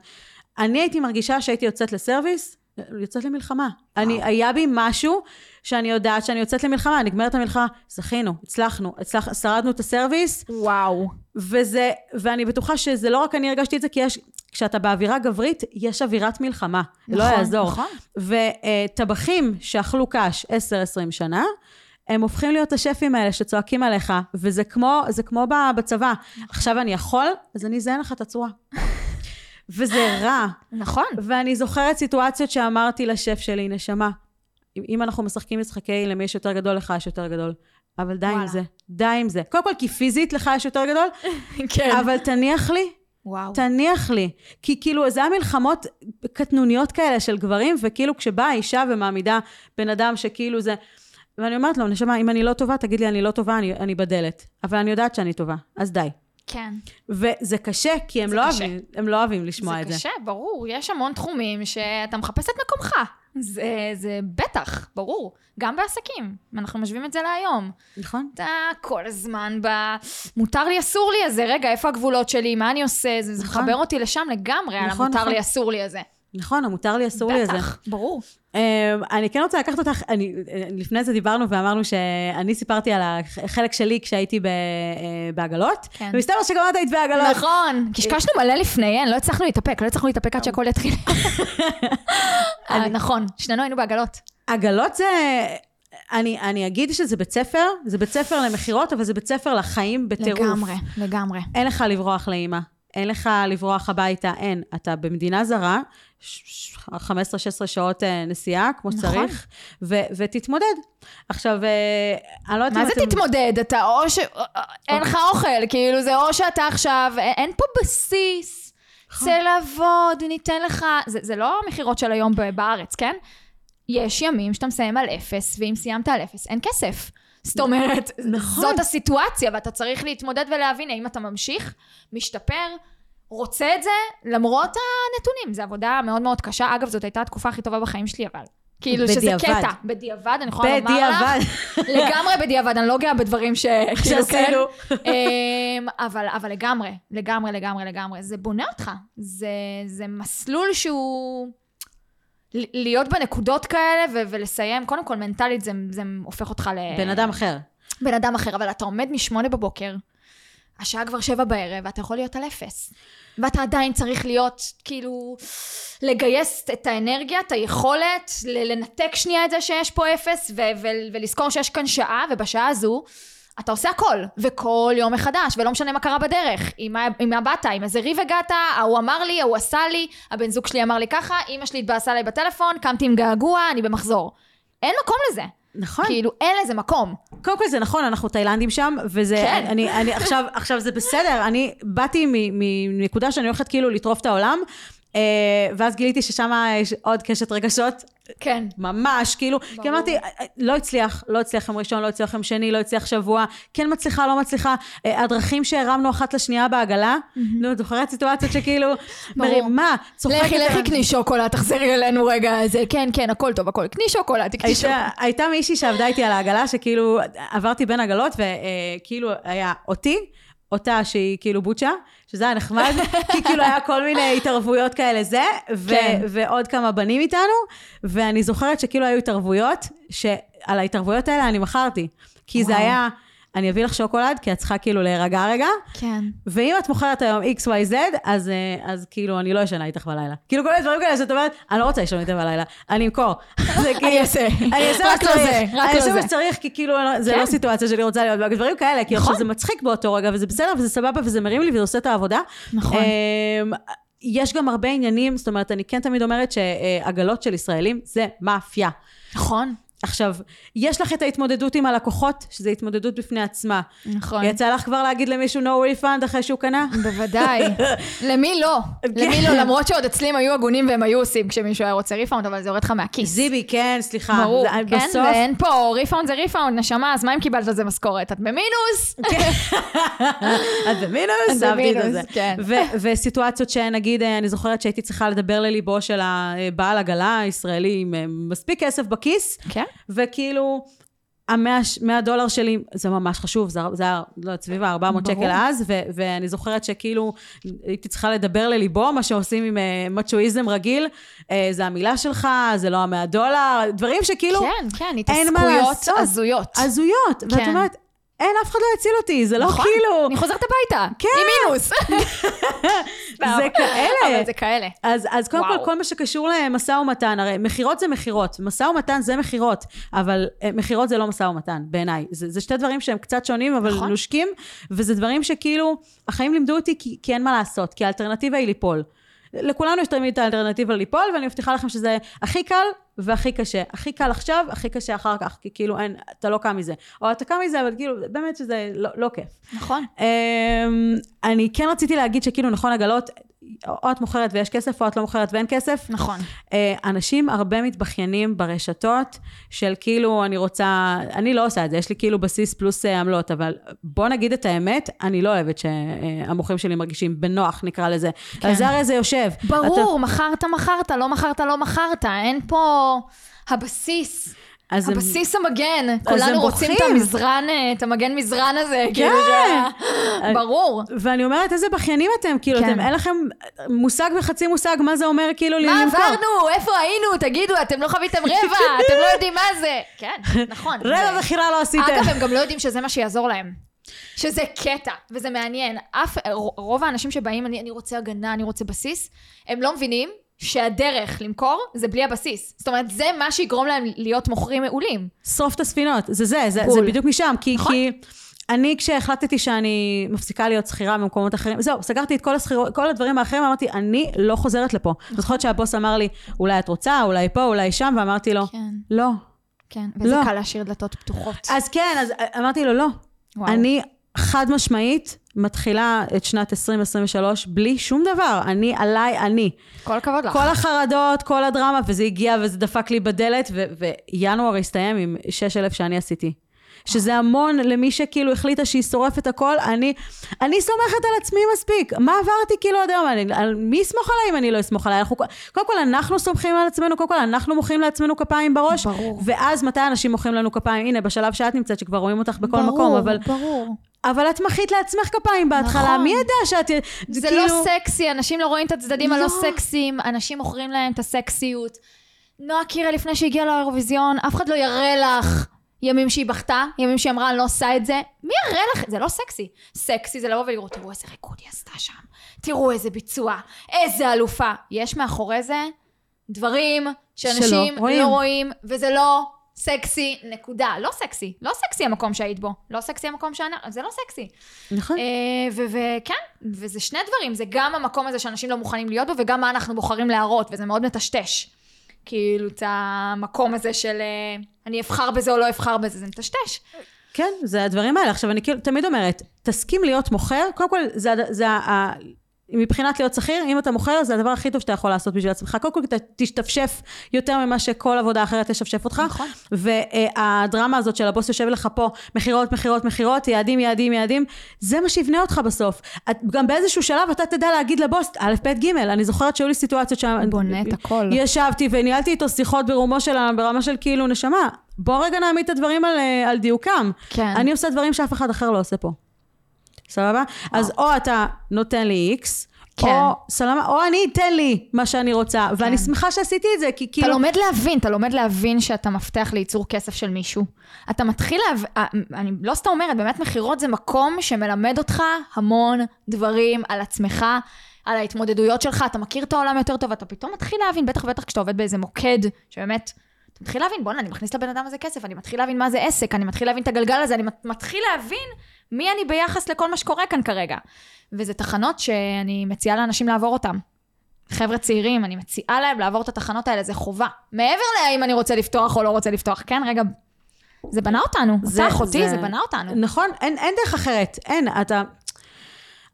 אני הייתי מרגישה שהייתי יוצאת לסרוויס, יוצאת למלחמה. אני, היה בי משהו שאני יודעת שאני יוצאת למלחמה, נגמרת המלחמה, זכינו, הצלחנו, הצלח, שרדנו את הסרוויס, וואו. וזה, ואני בטוחה שזה לא רק אני הרגשתי את זה, כי יש, כשאתה באווירה גברית, יש אווירת מלחמה. לא נכון, יעזור. נכון. וטבחים שאכלו קש 10-20 שנה, הם הופכים להיות השפים האלה שצועקים עליך, וזה כמו, זה כמו בצבא. עכשיו אני יכול, אז אני אזיין לך את הצורה. וזה רע. נכון. ואני זוכרת סיטואציות שאמרתי לשף שלי, נשמה, אם, אנחנו משחקים משחקי למי יש יותר גדול, לך יש יותר גדול. אבל די עם וואלה. זה, די עם זה. קודם כל, כי פיזית לך יש יותר גדול, כן. אבל תניח לי, וואו. תניח לי. כי כאילו, זה היה מלחמות קטנוניות כאלה של גברים, וכאילו כשבאה אישה ומעמידה בן אדם שכאילו זה... ואני אומרת לו, נשמה, אם אני לא טובה, תגיד לי, אני לא טובה, אני, אני בדלת. אבל אני יודעת שאני טובה, אז די. כן. וזה קשה, כי הם, זה לא קשה. אוהבים, הם לא אוהבים לשמוע זה את זה. קשה, ברור. יש המון תחומים שאתה מחפש את מקומך. זה, זה בטח, ברור. גם בעסקים. אנחנו משווים את זה להיום. נכון? אתה כל הזמן ב... מותר לי, אסור לי הזה. רגע, איפה הגבולות שלי? מה אני עושה? זה, זה נכון. מחבר אותי לשם לגמרי, על נכון, המותר נכון. לי, אסור לי הזה. נכון, המותר לי, אסור לי את זה. בטח, ברור. Um, אני כן רוצה לקחת אותך, אני, לפני זה דיברנו ואמרנו שאני סיפרתי על החלק שלי כשהייתי ב, uh, בעגלות, כן. ומסתבר שגם את היית בעגלות. נכון, קשקשנו מלא לפניהן, לא הצלחנו להתאפק, לא הצלחנו להתאפק עד שהכל יתחיל. אה, נכון, שנינו היינו בעגלות. עגלות זה, אני, אני אגיד שזה בית ספר, זה בית ספר למכירות, אבל זה בית ספר לחיים בטירוף. לגמרי, לגמרי. אין לך לברוח לאימא, אין לך לברוח הביתה, אין. אתה במדינה זרה, 15-16 שעות אה, נסיעה, כמו נכון. שצריך, ו- ותתמודד. עכשיו, אה, אני לא יודעת מה אם זה אתם... תתמודד? אתה או ש... אין לך אוכל, כאילו זה או שאתה עכשיו, אין פה בסיס. נכון. צא לעבוד, ניתן לך... זה, זה לא המכירות של היום בארץ, כן? יש ימים שאתה מסיים על אפס, ואם סיימת על אפס, אין כסף. זאת אומרת, נכון. זאת הסיטואציה, ואתה צריך להתמודד ולהבין האם אתה ממשיך, משתפר, רוצה את זה, למרות הנתונים. זו עבודה מאוד מאוד קשה. אגב, זאת הייתה התקופה הכי טובה בחיים שלי, אבל. כאילו שזה בדיעבד. קטע. בדיעבד, אני יכולה לומר לך. בדיעבד. לגמרי בדיעבד, אני לא גאה בדברים שכאילו כן. שעשינו. אמ, אבל, אבל לגמרי, לגמרי, לגמרי, לגמרי. זה בונה אותך. זה, זה מסלול שהוא... להיות בנקודות כאלה ו- ולסיים, קודם כל מנטלית זה, זה הופך אותך ל... בן אדם אחר. בן אדם אחר, אבל אתה עומד משמונה בבוקר, השעה כבר שבע בערב, ואתה יכול להיות על אפס. ואתה עדיין צריך להיות, כאילו, לגייס את האנרגיה, את היכולת, לנתק שנייה את זה שיש פה אפס, ו- ו- ולזכור שיש כאן שעה, ובשעה הזו, אתה עושה הכל, וכל יום מחדש, ולא משנה מה קרה בדרך, עם מה באת, עם איזה ריב הגעת, ההוא אמר לי, ההוא עשה לי, הבן זוג שלי אמר לי ככה, אמא שלי התבאסה עליי בטלפון, קמתי עם געגוע, אני במחזור. אין מקום לזה. נכון. כאילו, אין לזה מקום. קודם כל זה נכון, אנחנו תאילנדים שם, וזה, כן. אני, אני, עכשיו, עכשיו זה בסדר, אני באתי מנקודה שאני הולכת כאילו לטרוף את העולם, אה, ואז גיליתי ששם יש עוד קשת רגשות, כן. ממש, כאילו, כי אמרתי, לא הצליח, לא הצליח יום ראשון, לא הצליח יום שני, לא הצליח שבוע, כן מצליחה, לא מצליחה, אה, הדרכים שהרמנו אחת לשנייה בעגלה, נו, את זוכרת סיטואציות שכאילו, ברור. מרימה, צוחקת. לכי, לכי. קני שוקולד, תחזרי אלינו רגע, זה כן, כן, הכל טוב, הכל. קני שוקולד, תקני שוקולד. הייתה, הייתה מישהי שעבדה איתי על העגלה, שכאילו עברתי בין עגלות, וכאילו היה אותי, אותה שהיא כאילו בוצ'ה, שזה היה נחמד, כי כאילו היה כל מיני התערבויות כאלה זה, ו- כן. ועוד כמה בנים איתנו, ואני זוכרת שכאילו היו התערבויות, שעל ההתערבויות האלה אני מכרתי. כי זה וואו. היה, אני אביא לך שוקולד, כי את צריכה כאילו להירגע רגע, כן. ואם את מוכרת היום XYZ, אז, אה, אז כאילו, אני לא ישנה איתך בלילה. כאילו, כל מיני דברים כאלה שאת אומרת, אני לא רוצה לישון איתך בלילה, אני אמכור. זה כאילו, אני אעשה. אני אעשה מה רק לא. זה, רק אני לא אעשה מה זה. שצריך, כי כאילו, זה כן. לא סיטואציה שאני רוצה להיות בה, דברים כאלה, כי נכון. עכשיו זה מצחיק באותו רגע, וזה בסדר, וזה סבבה, וזה מרים לי, וזה עושה את העבודה. נכון. אמ, יש גם הרבה עניינים, זאת אומרת, אני כן תמיד אומרת שעגלות של ישראלים זה מאפיה. נכון. עכשיו, יש לך את ההתמודדות עם הלקוחות, שזו התמודדות בפני עצמה. נכון. יצא לך כבר להגיד למישהו no refund אחרי שהוא קנה? בוודאי. למי לא? למי לא? למרות שעוד אצלי הם היו הגונים והם היו עושים כשמישהו היה רוצה refund, אבל זה יורד לך מהכיס. זיבי, כן, סליחה. ברור, כן, בסוף, ואין פה, refund זה refund, נשמה, אז מה אם קיבלת על זה משכורת? את במינוס? את במינוס, אהבתי את זה. כן. ו- וסיטואציות שנגיד, אה, אני זוכרת שהייתי צריכה לדבר לליבו של הבעל עגלה הישראלי עם אה, מספיק כסף בכיס, כן. וכאילו, המאה מאה דולר שלי, זה ממש חשוב, זה, זה היה, לא סביב ה-400 ברור. שקל אז, ו- ואני זוכרת שכאילו, הייתי צריכה לדבר לליבו, מה שעושים עם אה, מצ'ואיזם רגיל, אה, זה המילה שלך, זה לא המאה דולר, דברים שכאילו, כן, כן, התעסקויות. הזויות. הזויות, ואת כן. אומרת, אין, אף אחד לא יציל אותי, זה לא נכון, כאילו, אני חוזרת הביתה. כן. עם מינוס. זה כאלה. אבל זה כאלה. אז, אז קודם. כל, כל מה שקשור למשא ומתן, הרי מכירות זה מכירות, משא ומתן זה מכירות, אבל אה, מכירות זה לא משא ומתן, בעיניי. זה, זה שתי דברים שהם קצת שונים, אבל נכון. נושקים, וזה דברים שכאילו, החיים לימדו אותי כי, כי אין מה לעשות, כי האלטרנטיבה היא ליפול. לכולנו יש תמיד את האלטרנטיבה ליפול, ואני מבטיחה לכם שזה הכי קל והכי קשה. הכי קל עכשיו, הכי קשה אחר כך, כי כאילו אין, אתה לא קם מזה. או אתה קם מזה, אבל כאילו, באמת שזה לא, לא כיף. נכון. אמ, אני כן רציתי להגיד שכאילו נכון עגלות, או את מוכרת ויש כסף, או את לא מוכרת ואין כסף. נכון. אה, אנשים הרבה מתבכיינים ברשתות של כאילו, אני רוצה, אני לא עושה את זה, יש לי כאילו בסיס פלוס אה, עמלות, אבל בוא נגיד את האמת, אני לא אוהבת שהמוכרים שלי מרגישים בנוח, נקרא לזה. כן. על זה הרי זה יושב. ברור, מכרת, מכרת, לא מכרת, לא מכרת. אין פה הבסיס. אז הם- הבסיס המגן, הם כולנו רוצים את בוכים. המזרן, אה, את המגן מזרן הזה, כאילו שה- ברור. ואני אומרת, איזה בכיינים אתם, כאילו, כן. אתם, אין לכם מושג וחצי מושג מה זה אומר, כאילו, מה למכור. עברנו? איפה היינו? תגידו, אתם לא חוויתם רבע, אתם לא יודעים מה זה. כן, נכון. רבע מכירה לא עשיתם. אגב, הם גם לא יודעים שזה מה שיעזור להם. שזה קטע, וזה מעניין. אף, רוב האנשים שבאים, אני, אני רוצה הגנה, אני רוצה בסיס, הם לא מבינים שהדרך למכור זה בלי הבסיס. זאת אומרת, זה מה שיגרום להם להיות מוכרים מעולים. שרוף את הספינות, זה זה, זה, זה. בדיוק משם, כי, נכון. כי אני כשהחלטתי שאני מפסיקה להיות שכירה במקומות אחרים, זהו, סגרתי את כל, השכיר, כל הדברים האחרים, אמרתי, אני לא חוזרת לפה. אני זוכרת שהבוס אמר לי, אולי את רוצה, אולי פה, אולי שם, ואמרתי לו, כן, לא. כן. וזה לא. קל להשאיר דלתות פתוחות. אז כן, אז אמרתי לו, לא. וואו. אני חד משמעית מתחילה את שנת 2023 בלי שום דבר. אני עליי, אני. כל הכבוד לך. כל החרדות, כל הדרמה, וזה הגיע וזה דפק לי בדלת, ו- וינואר הסתיים עם 6,000 שאני עשיתי. שזה המון למי שכאילו החליטה שהיא שורפת הכל, אני, אני סומכת על עצמי מספיק. מה עברתי כאילו עד היום? אני- על מי יסמוך עליי אם אני לא אסמוך עליי? אנחנו, קודם כל אנחנו סומכים על עצמנו, קודם כל אנחנו מוחאים לעצמנו כפיים בראש. ברור. ואז מתי אנשים מוחאים לנו כפיים? הנה, בשלב שאת נמצאת, שכבר רואים אותך בכל ברור, מקום, אבל, ברור. אבל את מחית לעצמך כפיים בהתחלה, נכון. מי ידע שאת... זה כאילו- לא סקסי, אנשים לא רואים את הצדדים הלא לא. סקסיים, אנשים מוכרים להם את הסקסיות. נועה קירל לפני שהגיעה לאירוויזיון, אף אחד לא יראה לך ימים שהיא בכתה, ימים שהיא אמרה אני לא עושה את זה. מי יראה לך? זה לא סקסי. סקסי זה לבוא ולראות, תראו איזה ריקוד היא עשתה שם, תראו איזה ביצוע, איזה אלופה. יש מאחורי זה דברים שאנשים שלא רואים. לא רואים, וזה לא סקסי, נקודה. לא סקסי. לא סקסי המקום שהיית בו. לא סקסי המקום שאנחנו, זה לא סקסי. נכון. אה, וכן, וזה שני דברים, זה גם המקום הזה שאנשים לא מוכנים להיות בו, וגם מה אנחנו בוחרים להראות, וזה מאוד מטשטש. כאילו, את המקום הזה של אה, אני אבחר בזה או לא אבחר בזה, זה מטשטש. כן, זה הדברים האלה. עכשיו, אני כאילו תמיד אומרת, תסכים להיות מוכר, קודם כל, זה, זה ה... מבחינת להיות שכיר, אם אתה מוכר, זה הדבר הכי טוב שאתה יכול לעשות בשביל עצמך. קודם כל, אתה תשתפשף יותר ממה שכל עבודה אחרת תשפשף אותך. נכון. והדרמה הזאת של הבוס יושב לך פה, מכירות, מכירות, מכירות, יעדים, יעדים, יעדים, זה מה שיבנה אותך בסוף. את, גם באיזשהו שלב אתה תדע להגיד לבוס, א', ב', ג', אני זוכרת שהיו לי סיטואציות שם... בונה את הכל. ישבתי וניהלתי איתו שיחות ברומו של, ברמה של כאילו, נשמה, בוא רגע נעמיד את הדברים על, אה, על דיוקם. כן. אני עושה דברים שאף אחד אחר לא עושה פה. סבבה? אז או אתה נותן לי איקס, כן. או סלמה, או אני אתן לי מה שאני רוצה, ואני שמחה שעשיתי את זה, כי אתה כאילו... לומד להבין, אתה לומד להבין שאתה מפתח לייצור כסף של מישהו. אתה מתחיל להבין, אני לא סתם אומרת, באמת מכירות זה מקום שמלמד אותך המון דברים על עצמך, על ההתמודדויות שלך, אתה מכיר את העולם יותר טוב, אתה פתאום מתחיל להבין, בטח ובטח כשאתה עובד באיזה מוקד, שבאמת, אתה מתחיל להבין, בואנה, אני מכניס לבן אדם הזה כסף, אני מתחיל להבין מה זה עסק, אני מתחיל להבין את הגלגל הזה, אני מת- מתחיל להבין מי אני ביחס לכל מה שקורה כאן כרגע. וזה תחנות שאני מציעה לאנשים לעבור אותן. חבר'ה צעירים, אני מציעה להם לעבור את התחנות האלה, זה חובה. מעבר להאם אני רוצה לפתוח או לא רוצה לפתוח, כן, רגע, זה בנה אותנו. זה אחותי, זה בנה אותנו. נכון, אין, אין דרך אחרת, אין, אתה...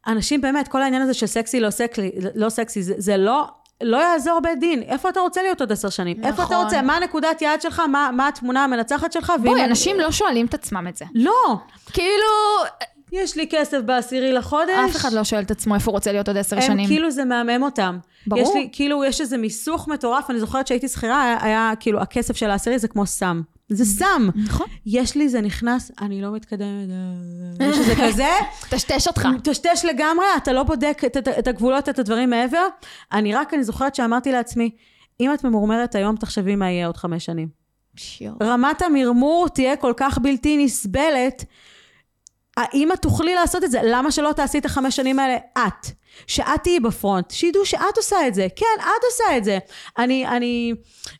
אנשים באמת, כל העניין הזה של סקסי, לא סקסי, לא סקסי, זה, זה לא... לא יעזור בית דין, איפה אתה רוצה להיות עוד עשר שנים? נכון. איפה אתה נכון. רוצה? מה הנקודת יעד שלך? מה, מה התמונה המנצחת שלך? ואם- בואי, אנשים לא שואלים את עצמם את זה. לא, כאילו, יש לי כסף בעשירי לחודש. אף אחד לא שואל את עצמו איפה הוא רוצה להיות עוד עשר הם שנים. כאילו זה מהמם אותם. ברור. יש לי, כאילו, יש איזה מיסוך מטורף, אני זוכרת שהייתי שכירה, היה, היה כאילו, הכסף של העשירי זה כמו סם. זה סם. נכון. יש לי, זה נכנס, אני לא מתקדמת. אה, יש איזה כזה, טשטש אותך. מטשטש לגמרי, אתה לא בודק את, את, את הגבולות, את הדברים מעבר. אני רק, אני זוכרת שאמרתי לעצמי, אם את ממורמרת היום, תחשבי מה יהיה עוד חמש שנים. רמת המרמור תהיה כל כך בלתי נסבלת. האם את תוכלי לעשות את זה? למה שלא תעשי את החמש שנים האלה את? שאת תהיי בפרונט, שידעו שאת עושה את זה. כן, את עושה את זה. אני, אני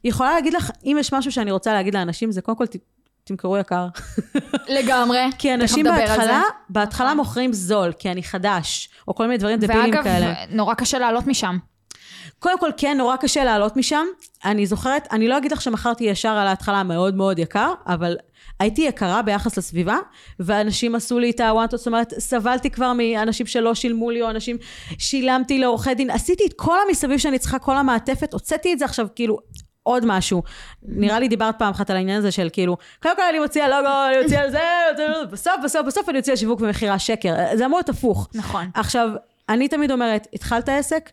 יכולה להגיד לך, אם יש משהו שאני רוצה להגיד לאנשים, זה קודם כל ת, תמכרו יקר. לגמרי. כי אנשים בהתחלה. בהתחלה נכון. מוכרים זול, כי אני חדש, או כל מיני דברים דבילים ואגב, כאלה. נורא קשה לעלות משם. קודם כל, כן, נורא קשה לעלות משם. אני זוכרת, אני לא אגיד לך שמכרתי ישר על ההתחלה מאוד מאוד יקר, אבל הייתי יקרה ביחס לסביבה, ואנשים עשו לי את הוואנטו, זאת אומרת, סבלתי כבר מאנשים שלא שילמו לי, או אנשים, שילמתי לעורכי דין, עשיתי את כל המסביב שאני צריכה, כל המעטפת, הוצאתי את זה עכשיו, כאילו, עוד משהו. נראה לי דיברת פעם אחת על העניין הזה של כאילו, קודם כל אני מוציאה לוגו, אני מוציאה זה, בסוף, בסוף, בסוף אני אוציאה שיווק ומכירה שקר. זה אמור להיות הפוך. נכון. עכשיו, אני תמיד אומרת, התחלת עסק,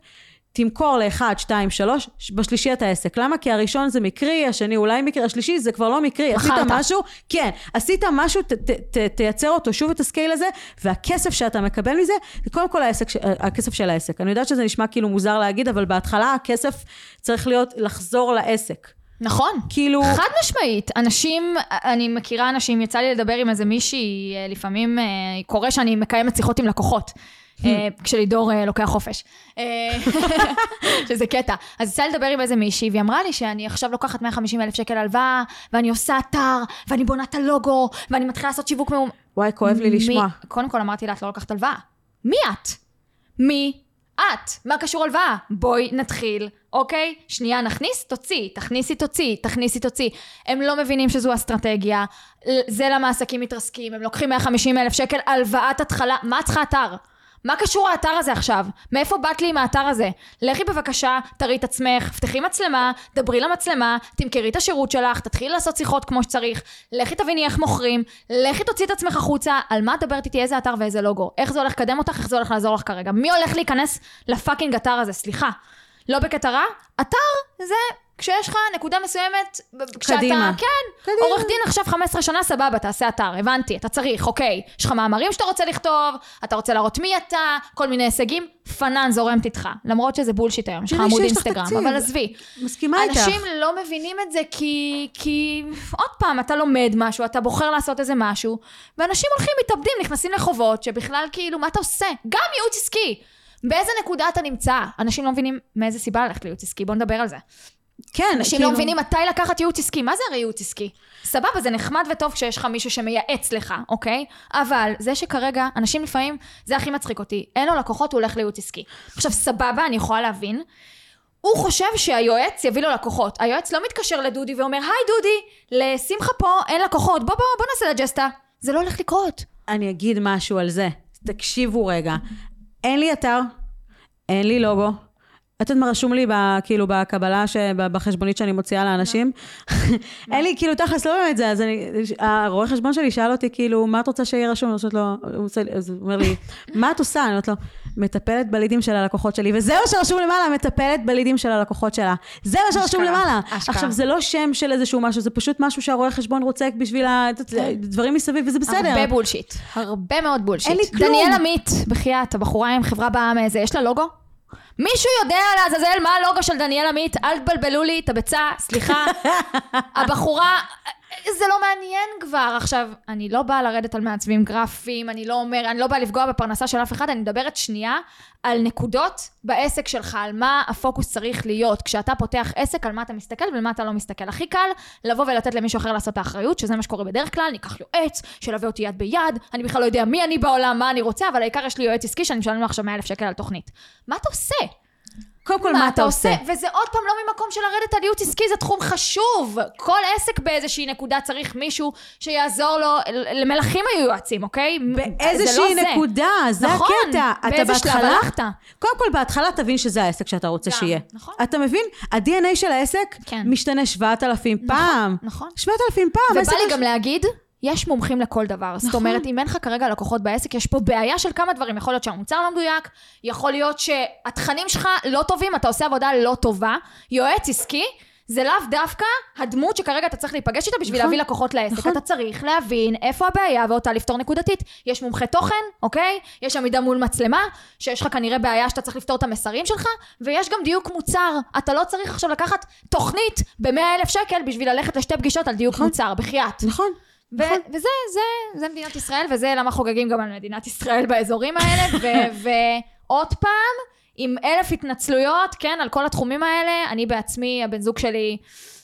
תמכור לאחד, שתיים, שלוש, בשלישי אתה עסק. למה? כי הראשון זה מקרי, השני אולי מקרי, השלישי זה כבר לא מקרי. עשית מכרת. משהו, כן, עשית משהו, ת, ת, ת, תייצר אותו שוב את הסקייל הזה, והכסף שאתה מקבל מזה, זה קודם כל העסק, הכסף של העסק. אני יודעת שזה נשמע כאילו מוזר להגיד, אבל בהתחלה הכסף צריך להיות לחזור לעסק. נכון. כאילו... חד משמעית, אנשים, אני מכירה אנשים, יצא לי לדבר עם איזה מישהי, אה, לפעמים אה, קורה שאני מקיימת שיחות עם לקוחות. אה, כשלידור אה, לוקח חופש. אה, שזה קטע. אז יצא לדבר עם איזה מישהי, והיא אמרה לי שאני עכשיו לוקחת 150 אלף שקל הלוואה, ואני עושה אתר, ואני בונה את הלוגו, ואני מתחילה לעשות שיווק מאום... וואי, כואב לי לשמוע. קודם כל אמרתי לה, את לא לוקחת הלוואה. מי את? מי את? מה קשור הלוואה? בואי נתחיל, אוקיי? שנייה נכניס, תוציא, תכניסי, תוציא, תכניסי, תוציא. הם לא מבינים שזו אסטרטגיה, זה למה עסקים מתרסקים, הם לוקחים 150 אלף שקל הלוואת התחלה, מה צריכה אתר? מה קשור האתר הזה עכשיו? מאיפה באת לי עם האתר הזה? לכי בבקשה, תראי את עצמך, פתחי מצלמה, דברי למצלמה, תמכרי את השירות שלך, תתחילי לעשות שיחות כמו שצריך, לכי תביני איך מוכרים, לכי תוציא את עצמך החוצה, על מה את מדברת איתי, איזה אתר ואיזה לוגו, איך זה הולך לקדם אותך, איך זה הולך לעזור לך כרגע, מי הולך להיכנס לפאקינג אתר הזה, סליחה. לא בקטע רע, אתר זה כשיש לך נקודה מסוימת, כשאתה, קדימה. כן, קדימה. עורך דין עכשיו 15 שנה, סבבה, תעשה אתר, הבנתי, אתה צריך, אוקיי. יש לך מאמרים שאתה רוצה לכתוב, אתה רוצה להראות מי אתה, כל מיני הישגים, פנן זורמת איתך. למרות שזה בולשיט היום, יש לך עמוד אינסטגרם. אבל עזבי. מסכימה איתך. אנשים לא מבינים את זה כי, כי, עוד פעם, אתה לומד משהו, אתה בוחר לעשות איזה משהו, ואנשים הולכים, מתאבדים, נכנסים לחובות, שבכלל כאילו, מה אתה עושה? גם ייעוץ עסקי. באיזה נקודה אתה נמצא? אנשים לא מבינים מאיזה סיבה ללכת לייעוץ עסקי, בוא נדבר על זה. כן, אנשים כאילו- לא מבינים מתי לקחת ייעוץ עסקי. מה זה הרי ייעוץ עסקי? סבבה, זה נחמד וטוב כשיש לך מישהו שמייעץ לך, אוקיי? אבל זה שכרגע, אנשים לפעמים, זה הכי מצחיק אותי, אין לו לקוחות, הוא הולך לייעוץ עסקי. עכשיו, סבבה, אני יכולה להבין. הוא חושב שהיועץ יביא לו לקוחות. היועץ לא מתקשר לדודי ואומר, היי דודי, לשמחה פה אין לקוחות, בוא בוא בוא נעשה לג'סטה. זה לא הולך לקרות. אני אגיד משהו על זה. תקשיבו רגע. אין לי אתר, אין לי לוגו. את יודעת מה רשום לי, כאילו, בקבלה, בחשבונית שאני מוציאה לאנשים? אין לי, כאילו, תכלס, לא באמת זה. אז אני, הרואה חשבון שלי שאל אותי, כאילו, מה את רוצה שיהיה רשום? אז הוא אומר לי, מה את עושה? אני אומרת לו, מטפלת בלידים של הלקוחות שלי. וזה מה שרשום למעלה, מטפלת בלידים של הלקוחות שלה. זה מה שרשום למעלה. עכשיו, זה לא שם של איזשהו משהו, זה פשוט משהו שהרואה חשבון רוצה בשביל הדברים מסביב, וזה בסדר. הרבה בולשיט. הרבה מאוד בולשיט. אין לי כלום. דניאל עמית, בחייאת, הבחורה עם חברה בעם יש לה לוגו? מישהו יודע לעזאזל מה הלוגו של דניאל עמית? אל תבלבלו לי את הביצה, סליחה. הבחורה, זה לא מעניין כבר. עכשיו, אני לא באה לרדת על מעצבים גרפיים, אני לא אומר, אני לא באה לפגוע בפרנסה של אף אחד, אני מדברת שנייה על נקודות בעסק שלך, על מה הפוקוס צריך להיות. כשאתה פותח עסק, על מה אתה מסתכל ועל מה אתה לא מסתכל. הכי קל לבוא ולתת למישהו אחר לעשות את האחריות, שזה מה שקורה בדרך כלל, ניקח יועץ, שילווה אותי יד ביד, אני בכלל לא יודע מי אני בעולם, מה אני רוצה, אבל העיקר יש לי יועץ עסקי שאני משלם לו עכשיו 100 אלף שקל על תוכנית. מה אתה עושה? קודם כל, מה אתה עושה? וזה עוד פעם לא ממקום של לרדת על ייעוץ עסקי, זה תחום חשוב. כל עסק באיזושהי נקודה צריך מישהו שיעזור לו, למלכים היו יועצים, אוקיי? זה באיזושהי לא זה. נקודה, זה נכון, הקטע. אתה באיזה שלב הלכת? קודם כל, בהתחלה תבין שזה העסק שאתה רוצה גם, שיהיה. נכון. אתה מבין? ה-DNA של העסק כן. משתנה 7,000 פעם. נכון. 7,000 פעם. ובא לי מש- גם להגיד, יש מומחים לכל דבר. זאת נכון. אומרת, אם אין לך כרגע לקוחות בעסק, יש פה בעיה של כמה דברים. יכול להיות שהמוצר לא מדויק, יכול להיות שהתכנים שלך לא טובים, אתה עושה עבודה לא טובה. יועץ עסקי, זה לאו דווקא הדמות שכרגע אתה צריך להיפגש איתה בשביל נכון. להביא לקוחות לעסק. נכון. אתה צריך להבין איפה הבעיה ואותה לפתור נקודתית. יש מומחה תוכן, אוקיי? יש עמידה מול מצלמה, שיש לך כנראה בעיה שאתה צריך לפתור את המסרים שלך, ויש גם דיוק מוצר. אתה לא צריך עכשיו לקחת תוכנית ב-100 אלף שקל בשביל ללכת לשתי פגישות על דיוק נכון. מוצר, בחייאת. נכון. נכון. וזה, זה, זה מדינת ישראל, וזה למה חוגגים גם על מדינת ישראל באזורים האלה, ועוד פעם, עם אלף התנצלויות, כן, על כל התחומים האלה, אני בעצמי, הבן זוג שלי,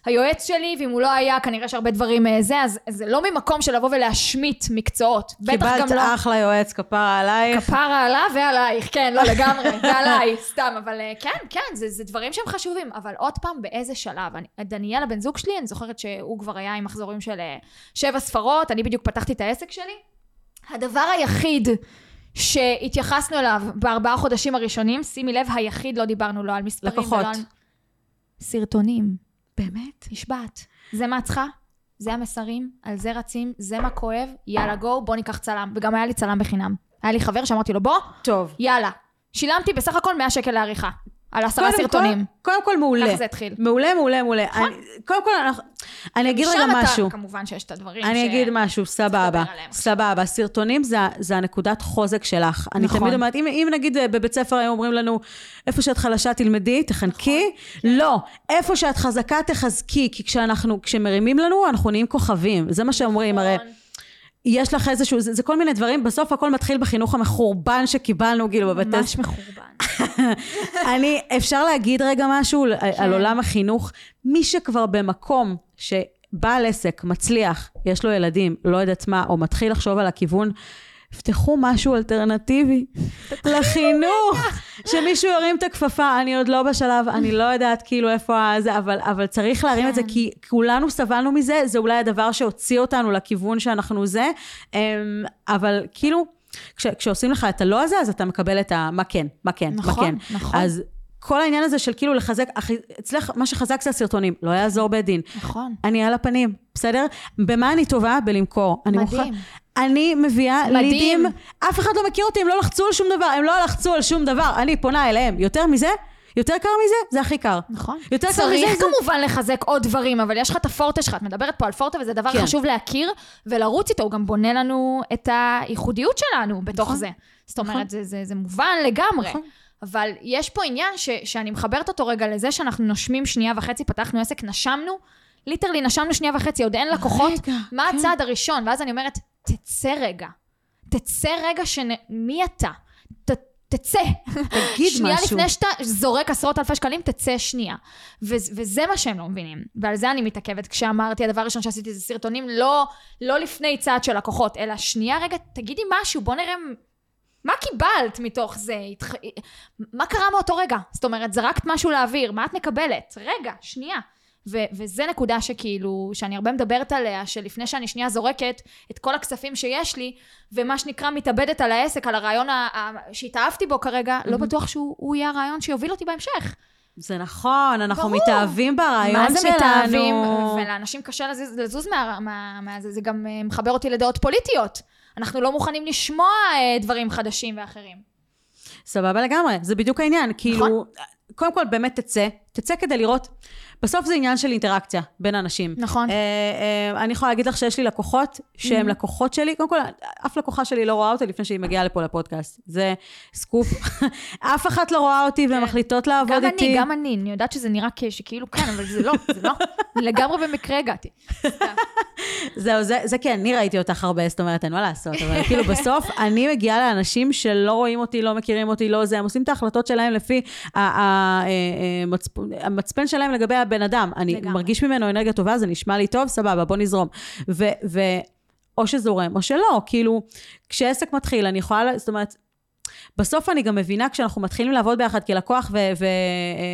היועץ שלי, ואם הוא לא היה, כנראה שהרבה דברים אה, זה, אז זה לא ממקום של לבוא ולהשמיט מקצועות. בטח גם קיבלת לא. אחלה יועץ, כפרה עלייך. כפרה עליו ועלייך, כן, לא לגמרי, ועליי, סתם, אבל אה, כן, כן, זה, זה דברים שהם חשובים, אבל עוד פעם, באיזה שלב? אני, דניאל, הבן זוג שלי, אני זוכרת שהוא כבר היה עם מחזורים של אה, שבע ספרות, אני בדיוק פתחתי את העסק שלי. הדבר היחיד שהתייחסנו אליו בארבעה חודשים הראשונים, שימי לב, היחיד, לא דיברנו לא על מספרים לקוחות. ולא על... סרטונים. באמת? נשבעת. זה מה את צריכה? זה המסרים, על זה רצים, זה מה כואב, יאללה גו, בוא ניקח צלם. וגם היה לי צלם בחינם. היה לי חבר שאמרתי לו, בוא, טוב. יאללה. שילמתי בסך הכל 100 שקל לעריכה. על עשרה סרטונים. כל- קודם כל מעולה. ככה זה התחיל. מעולה, מעולה, מעולה. אני- קודם כל, אנחנו- אני אגיד רגע שם אתה- משהו. כמובן שיש את הדברים אני ש- אגיד משהו, סבבה. סבבה. סרטונים זה, זה הנקודת חוזק שלך. אני נכון. תמיד אומרת, אם, אם נגיד אה, בבית ספר היו אומרים לנו, איפה שאת חלשה תלמדי, תחנקי, לא. איפה שאת חזקה תחזקי, כי כשאנחנו, כשמרימים לנו, אנחנו נהיים כוכבים. זה מה שאומרים, הרי... נכון. יש לך איזשהו, זה, זה כל מיני דברים, בסוף הכל מתחיל בחינוך המחורבן שקיבלנו, כאילו, בבתי... ממש מחורבן. אני, אפשר להגיד רגע משהו על, על עולם החינוך? מי שכבר במקום שבעל עסק מצליח, יש לו ילדים, לא יודעת מה, או מתחיל לחשוב על הכיוון, פתחו משהו אלטרנטיבי לחינוך, שמישהו ירים את הכפפה, אני עוד לא בשלב, אני לא יודעת כאילו איפה זה, אבל, אבל צריך להרים את זה, כן. כי כולנו סבלנו מזה, זה אולי הדבר שהוציא אותנו לכיוון שאנחנו זה, אמ, אבל כאילו, כש, כשעושים לך את הלא הזה, אז אתה מקבל את ה... מה כן, מה כן, מה נכון, כן. נכון. אז כל העניין הזה של כאילו לחזק, אצלך מה שחזק זה הסרטונים, לא יעזור בית דין. נכון. אני על הפנים, בסדר? במה אני טובה? בלמכור. אני מדהים. מוכרחה- אני מביאה מדהים. לידים, אף אחד לא מכיר אותי, הם לא לחצו על שום דבר, הם לא לחצו על שום דבר, אני פונה אליהם. יותר מזה? יותר קר מזה? זה הכי קר. נכון. יותר קר צריך מזה, זה- כמובן לחזק עוד דברים, אבל יש לך את הפורטה שלך, את מדברת פה על פורטה, וזה דבר כן. חשוב להכיר ולרוץ איתו, הוא גם בונה לנו את הייחודיות שלנו בתוך נכון. זה. זאת נכון. אומרת, זה, זה, זה מובן לגמרי. נכון. אבל יש פה עניין ש, שאני מחברת אותו רגע לזה שאנחנו נושמים שנייה וחצי, פתחנו עסק, נשמנו, ליטרלי נשמנו שנייה וחצי, עוד אין לקוחות, רגע, מה כן. הצעד הראשון? ואז אני אומרת, תצא רגע. תצא רגע שנ... מי אתה? תצא. תגיד שנייה משהו. לפני שאתה זורק עשרות אלפי שקלים, תצא שנייה. ו- וזה מה שהם לא מבינים. ועל זה אני מתעכבת. כשאמרתי, הדבר הראשון שעשיתי זה סרטונים, לא, לא לפני צעד של לקוחות, אלא שנייה רגע, תגידי משהו, בוא נראה מה קיבלת מתוך זה. התח... מה קרה מאותו רגע? זאת אומרת, זרקת משהו לאוויר, מה את מקבלת? רגע, שנייה. ו- וזה נקודה שכאילו, שאני הרבה מדברת עליה, שלפני שאני שנייה זורקת את כל הכספים שיש לי, ומה שנקרא מתאבדת על העסק, על הרעיון ה- ה- שהתאהבתי בו כרגע, לא בטוח שהוא הוא יהיה הרעיון שיוביל אותי בהמשך. זה נכון, אנחנו ברור. מתאהבים ברעיון מה זה שלנו. מתאהבים? ולאנשים קשה לזוז, לזוז מה, מה, מה זה, זה גם אה, מחבר אותי לדעות פוליטיות. אנחנו לא מוכנים לשמוע אה, דברים חדשים ואחרים. סבבה לגמרי, זה בדיוק העניין. כאילו, נכון. קודם כל באמת תצא, תצא כדי לראות. בסוף זה עניין של אינטראקציה בין אנשים. נכון. אה, אה, אני יכולה להגיד לך שיש לי לקוחות שהם לקוחות שלי, קודם כל, אף לקוחה שלי לא רואה אותי לפני שהיא מגיעה לפה לפודקאסט. זה סקופ. אף אחת לא רואה אותי והן מחליטות לעבוד גם איתי. אני, גם אני, אני יודעת שזה נראה שכאילו כן, אבל זה לא, זה לא. לגמרי במקרה הגעתי. זהו, זה, זה כן, אני ראיתי אותך הרבה, זאת אומרת, אין מה לעשות, אבל כאילו בסוף אני מגיעה לאנשים שלא רואים אותי, לא מכירים אותי, לא זה, הם עושים את ההחלטות שלהם לפי אה, אה, מצפ- המצפן שלהם לגבי הבן אדם. אני לגמרי. מרגיש ממנו אנרגיה טובה, זה נשמע לי טוב, סבבה, בוא נזרום. ו... ו או שזורם, או שלא, כאילו, כשעסק מתחיל, אני יכולה, זאת אומרת, בסוף אני גם מבינה כשאנחנו מתחילים לעבוד ביחד כלקוח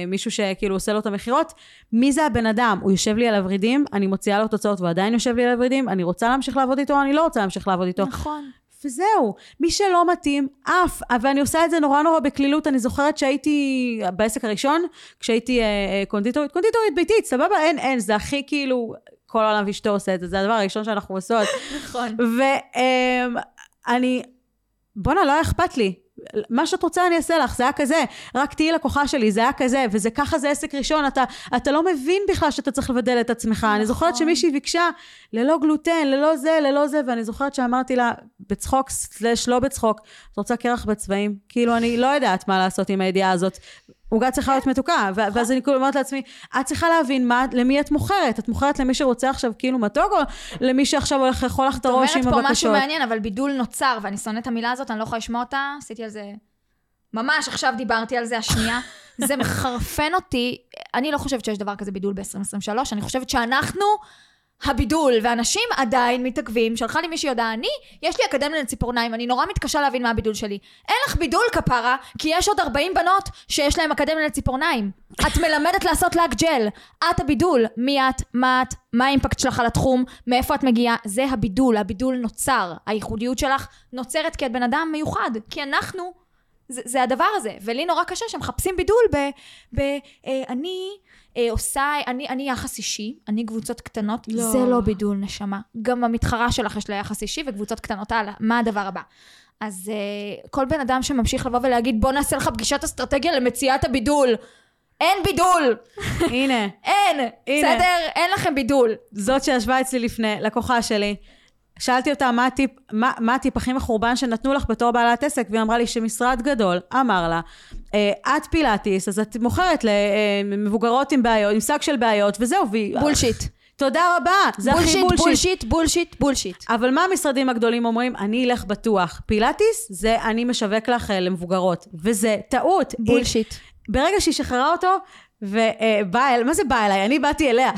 ומישהו שכאילו עושה לו את המכירות, מי זה הבן אדם? הוא יושב לי על הוורידים, אני מוציאה לו תוצאות והוא עדיין יושב לי על הוורידים, אני רוצה להמשיך לעבוד איתו, אני לא רוצה להמשיך לעבוד איתו. נכון. וזהו, מי שלא מתאים, עף. ואני עושה את זה נורא נורא בקלילות. אני זוכרת שהייתי בעסק הראשון, כשהייתי אה, אה, קונדיטורית, קונדיטורית ביתית, סבבה? אין, אין, זה הכי כאילו, כל העולם ואשתו עושה את זה, זה הדבר הראשון שאנחנו עושות. נכון. ואני, בואנה, לא היה אכפת לי. מה שאת רוצה אני אעשה לך, זה היה כזה, רק תהיי לקוחה שלי, זה היה כזה, וזה ככה זה עסק ראשון, אתה, אתה לא מבין בכלל שאתה צריך לבדל את עצמך. אני זוכרת נכון. שמישהי ביקשה ללא גלוטן, ללא זה, ללא זה, ואני זוכרת שאמרתי לה, בצחוק, סלש לא בצחוק, את רוצה קרח בצבעים? כאילו, אני לא יודעת מה לעשות עם הידיעה הזאת. עוגה צריכה להיות מתוקה, ו- ואז אני כאילו אומרת לעצמי, את צריכה להבין מה, למי את מוכרת. את מוכרת למי שרוצה עכשיו כאילו מתוק, או למי שעכשיו הולך לאכול לך את את הראש עם אומרת פה משהו הבקשות? מעניין, אבל בידול נוצר, ואני שונאת את המילה הזאת, אני לא יכולה לשמוע אותה, עשיתי על זה... ממש עכשיו דיברתי על זה השנייה. זה מחרפן אותי. אני לא חושבת שיש דבר כזה בידול ב-2023, אני חושבת שאנחנו הבידול, ואנשים עדיין מתעכבים. שלחה לי מישהי הודעה, אני, יש לי אקדמיה לציפורניים, אני נורא מתקשה להבין מה הבידול שלי. אין לך בידול כפרה, כי יש עוד 40 בנות שיש להן אקדמיה לציפורניים. את מלמדת לעשות לק ג'ל. את הבידול. מי את? מה את? מה האימפקט שלך על התחום? מאיפה את מגיעה? זה הבידול. הבידול נוצר. הייחודיות שלך נוצרת כי את בן אדם מיוחד. כי אנחנו, זה, זה הדבר הזה. ולי נורא קשה שמחפשים בידול ב... ב אה, אני עושה, אני, אני יחס אישי, אני קבוצות קטנות. לא. זה לא בידול, נשמה. גם המתחרה שלך יש לה יחס אישי וקבוצות קטנות הלאה. מה הדבר הבא? אז uh, כל בן אדם שממשיך לבוא ולהגיד, בוא נעשה לך פגישת אסטרטגיה למציאת הבידול. אין בידול! הנה, אין! הנה. בסדר? אין לכם בידול. זאת שישבה אצלי לפני, לקוחה שלי. שאלתי אותה מה הטיפ, מה, מה הטיפ הכי מחורבן שנתנו לך בתור בעלת עסק, והיא אמרה לי שמשרד גדול אמר לה, "אה, את פילאטיס, אז את מוכרת למבוגרות עם בעיות, עם שק של בעיות, וזהו, והיא... bullshit. תודה רבה, זה הכי bullshit, bullshit. bullshit, bullshit, bullshit. אבל מה המשרדים הגדולים אומרים? אני אלך בטוח. פילאטיס זה אני משווק לך אה, למבוגרות. וזה טעות. היא- bullshit. ברגע שהיא שחררה אותו, ובאה אל... מה זה באה אליי? אני באתי אליה.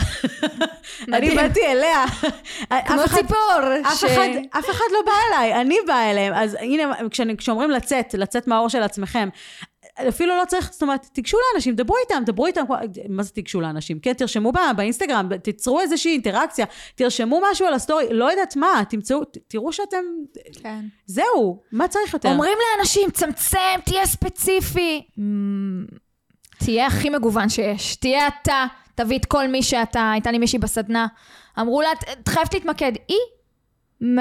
אני. באתי אליה. כמו ציפור. אף אחד, לא בא אליי, אני באה אליהם. אז הנה, כשאומרים לצאת, לצאת מהאור של עצמכם, אפילו לא צריך, זאת אומרת, תיגשו לאנשים, דברו איתם, דברו איתם, מה זה תיגשו לאנשים? כן, תרשמו בה- באינסטגרם, תיצרו איזושהי אינטראקציה, תרשמו משהו על הסטורי, לא יודעת מה, תמצאו, תראו שאתם, כן. זהו, מה צריך יותר? אומרים לאנשים, צמצם, תהיה ספציפי. תהיה הכי מגוון שיש. תהיה אתה, תביא את כל מי שאתה. הייתה לי מישהי בסדנה, אמרו לה, "את- חייבת להתמקד. היא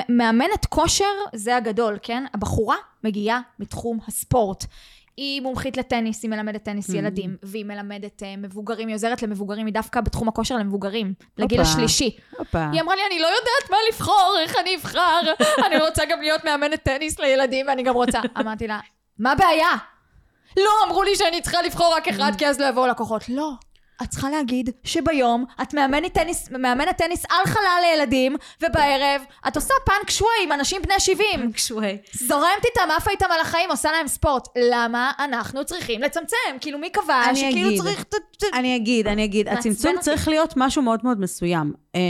מאמנת כושר, זה הגדול, כן? הבחורה מגיעה מתחום הספורט. היא מומחית לטניס, היא מלמדת טניס Mm. ילדים, והיא מלמדת uh, מבוגרים, היא עוזרת למבוגרים, היא דווקא בתחום הכושר למבוגרים, לגיל הופה. השלישי. הופה. היא אמרה לי, אני לא יודעת מה לבחור, איך אני אבחר? אני רוצה גם להיות מאמנת טניס לילדים, ואני גם רוצה. אמרתי לה, מה הבעיה? לא, אמרו לי שאני צריכה לבחור רק אחד, כי אז לא יבואו לקוחות. לא. את צריכה להגיד שביום את מאמנת טניס, מאמנת טניס על חלל לילדים, ובערב את עושה פאנק שווי עם אנשים בני 70. קשוי. זורמת איתם, עפה איתם על החיים, עושה להם ספורט. למה אנחנו צריכים לצמצם? כאילו, מי קבע שכאילו אגיד. צריך... אני אגיד, אני אגיד, הצמצום. צריך להיות משהו מאוד מאוד מסוים. אמ,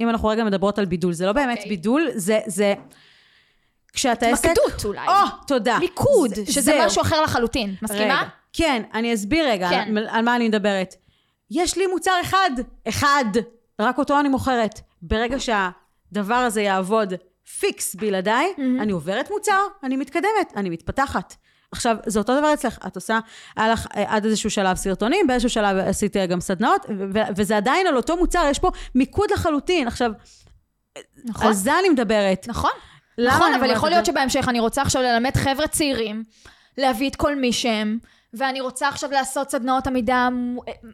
אם אנחנו רגע מדברות על בידול, זה לא באמת אוקיי. בידול, זה, זה... כשאתה עסק... התמקדות אולי. או, תודה. מיקוד, זה- שזה זהו. משהו אחר לחלוטין. מסכימה? רגע. כן, אני אסביר רגע כן. על, על מה אני מדברת. יש לי מוצר אחד, אחד, רק אותו אני מוכרת. ברגע שהדבר הזה יעבוד פיקס בלעדיי, מהמם. אני עוברת מוצר, אני מתקדמת, אני מתפתחת. עכשיו, זה אותו דבר אצלך, את עושה, היה לך אה, עד איזשהו שלב סרטונים, באיזשהו שלב עשית גם סדנאות, ו- וזה עדיין על אותו מוצר, יש פה מיקוד לחלוטין. עכשיו, נכון. על זה אני מדברת. נכון. נכון, אבל יכול להיות? שבהמשך אני רוצה עכשיו ללמד חבר'ה צעירים, להביא את כל מי שהם, ואני רוצה עכשיו לעשות סדנאות עמידה,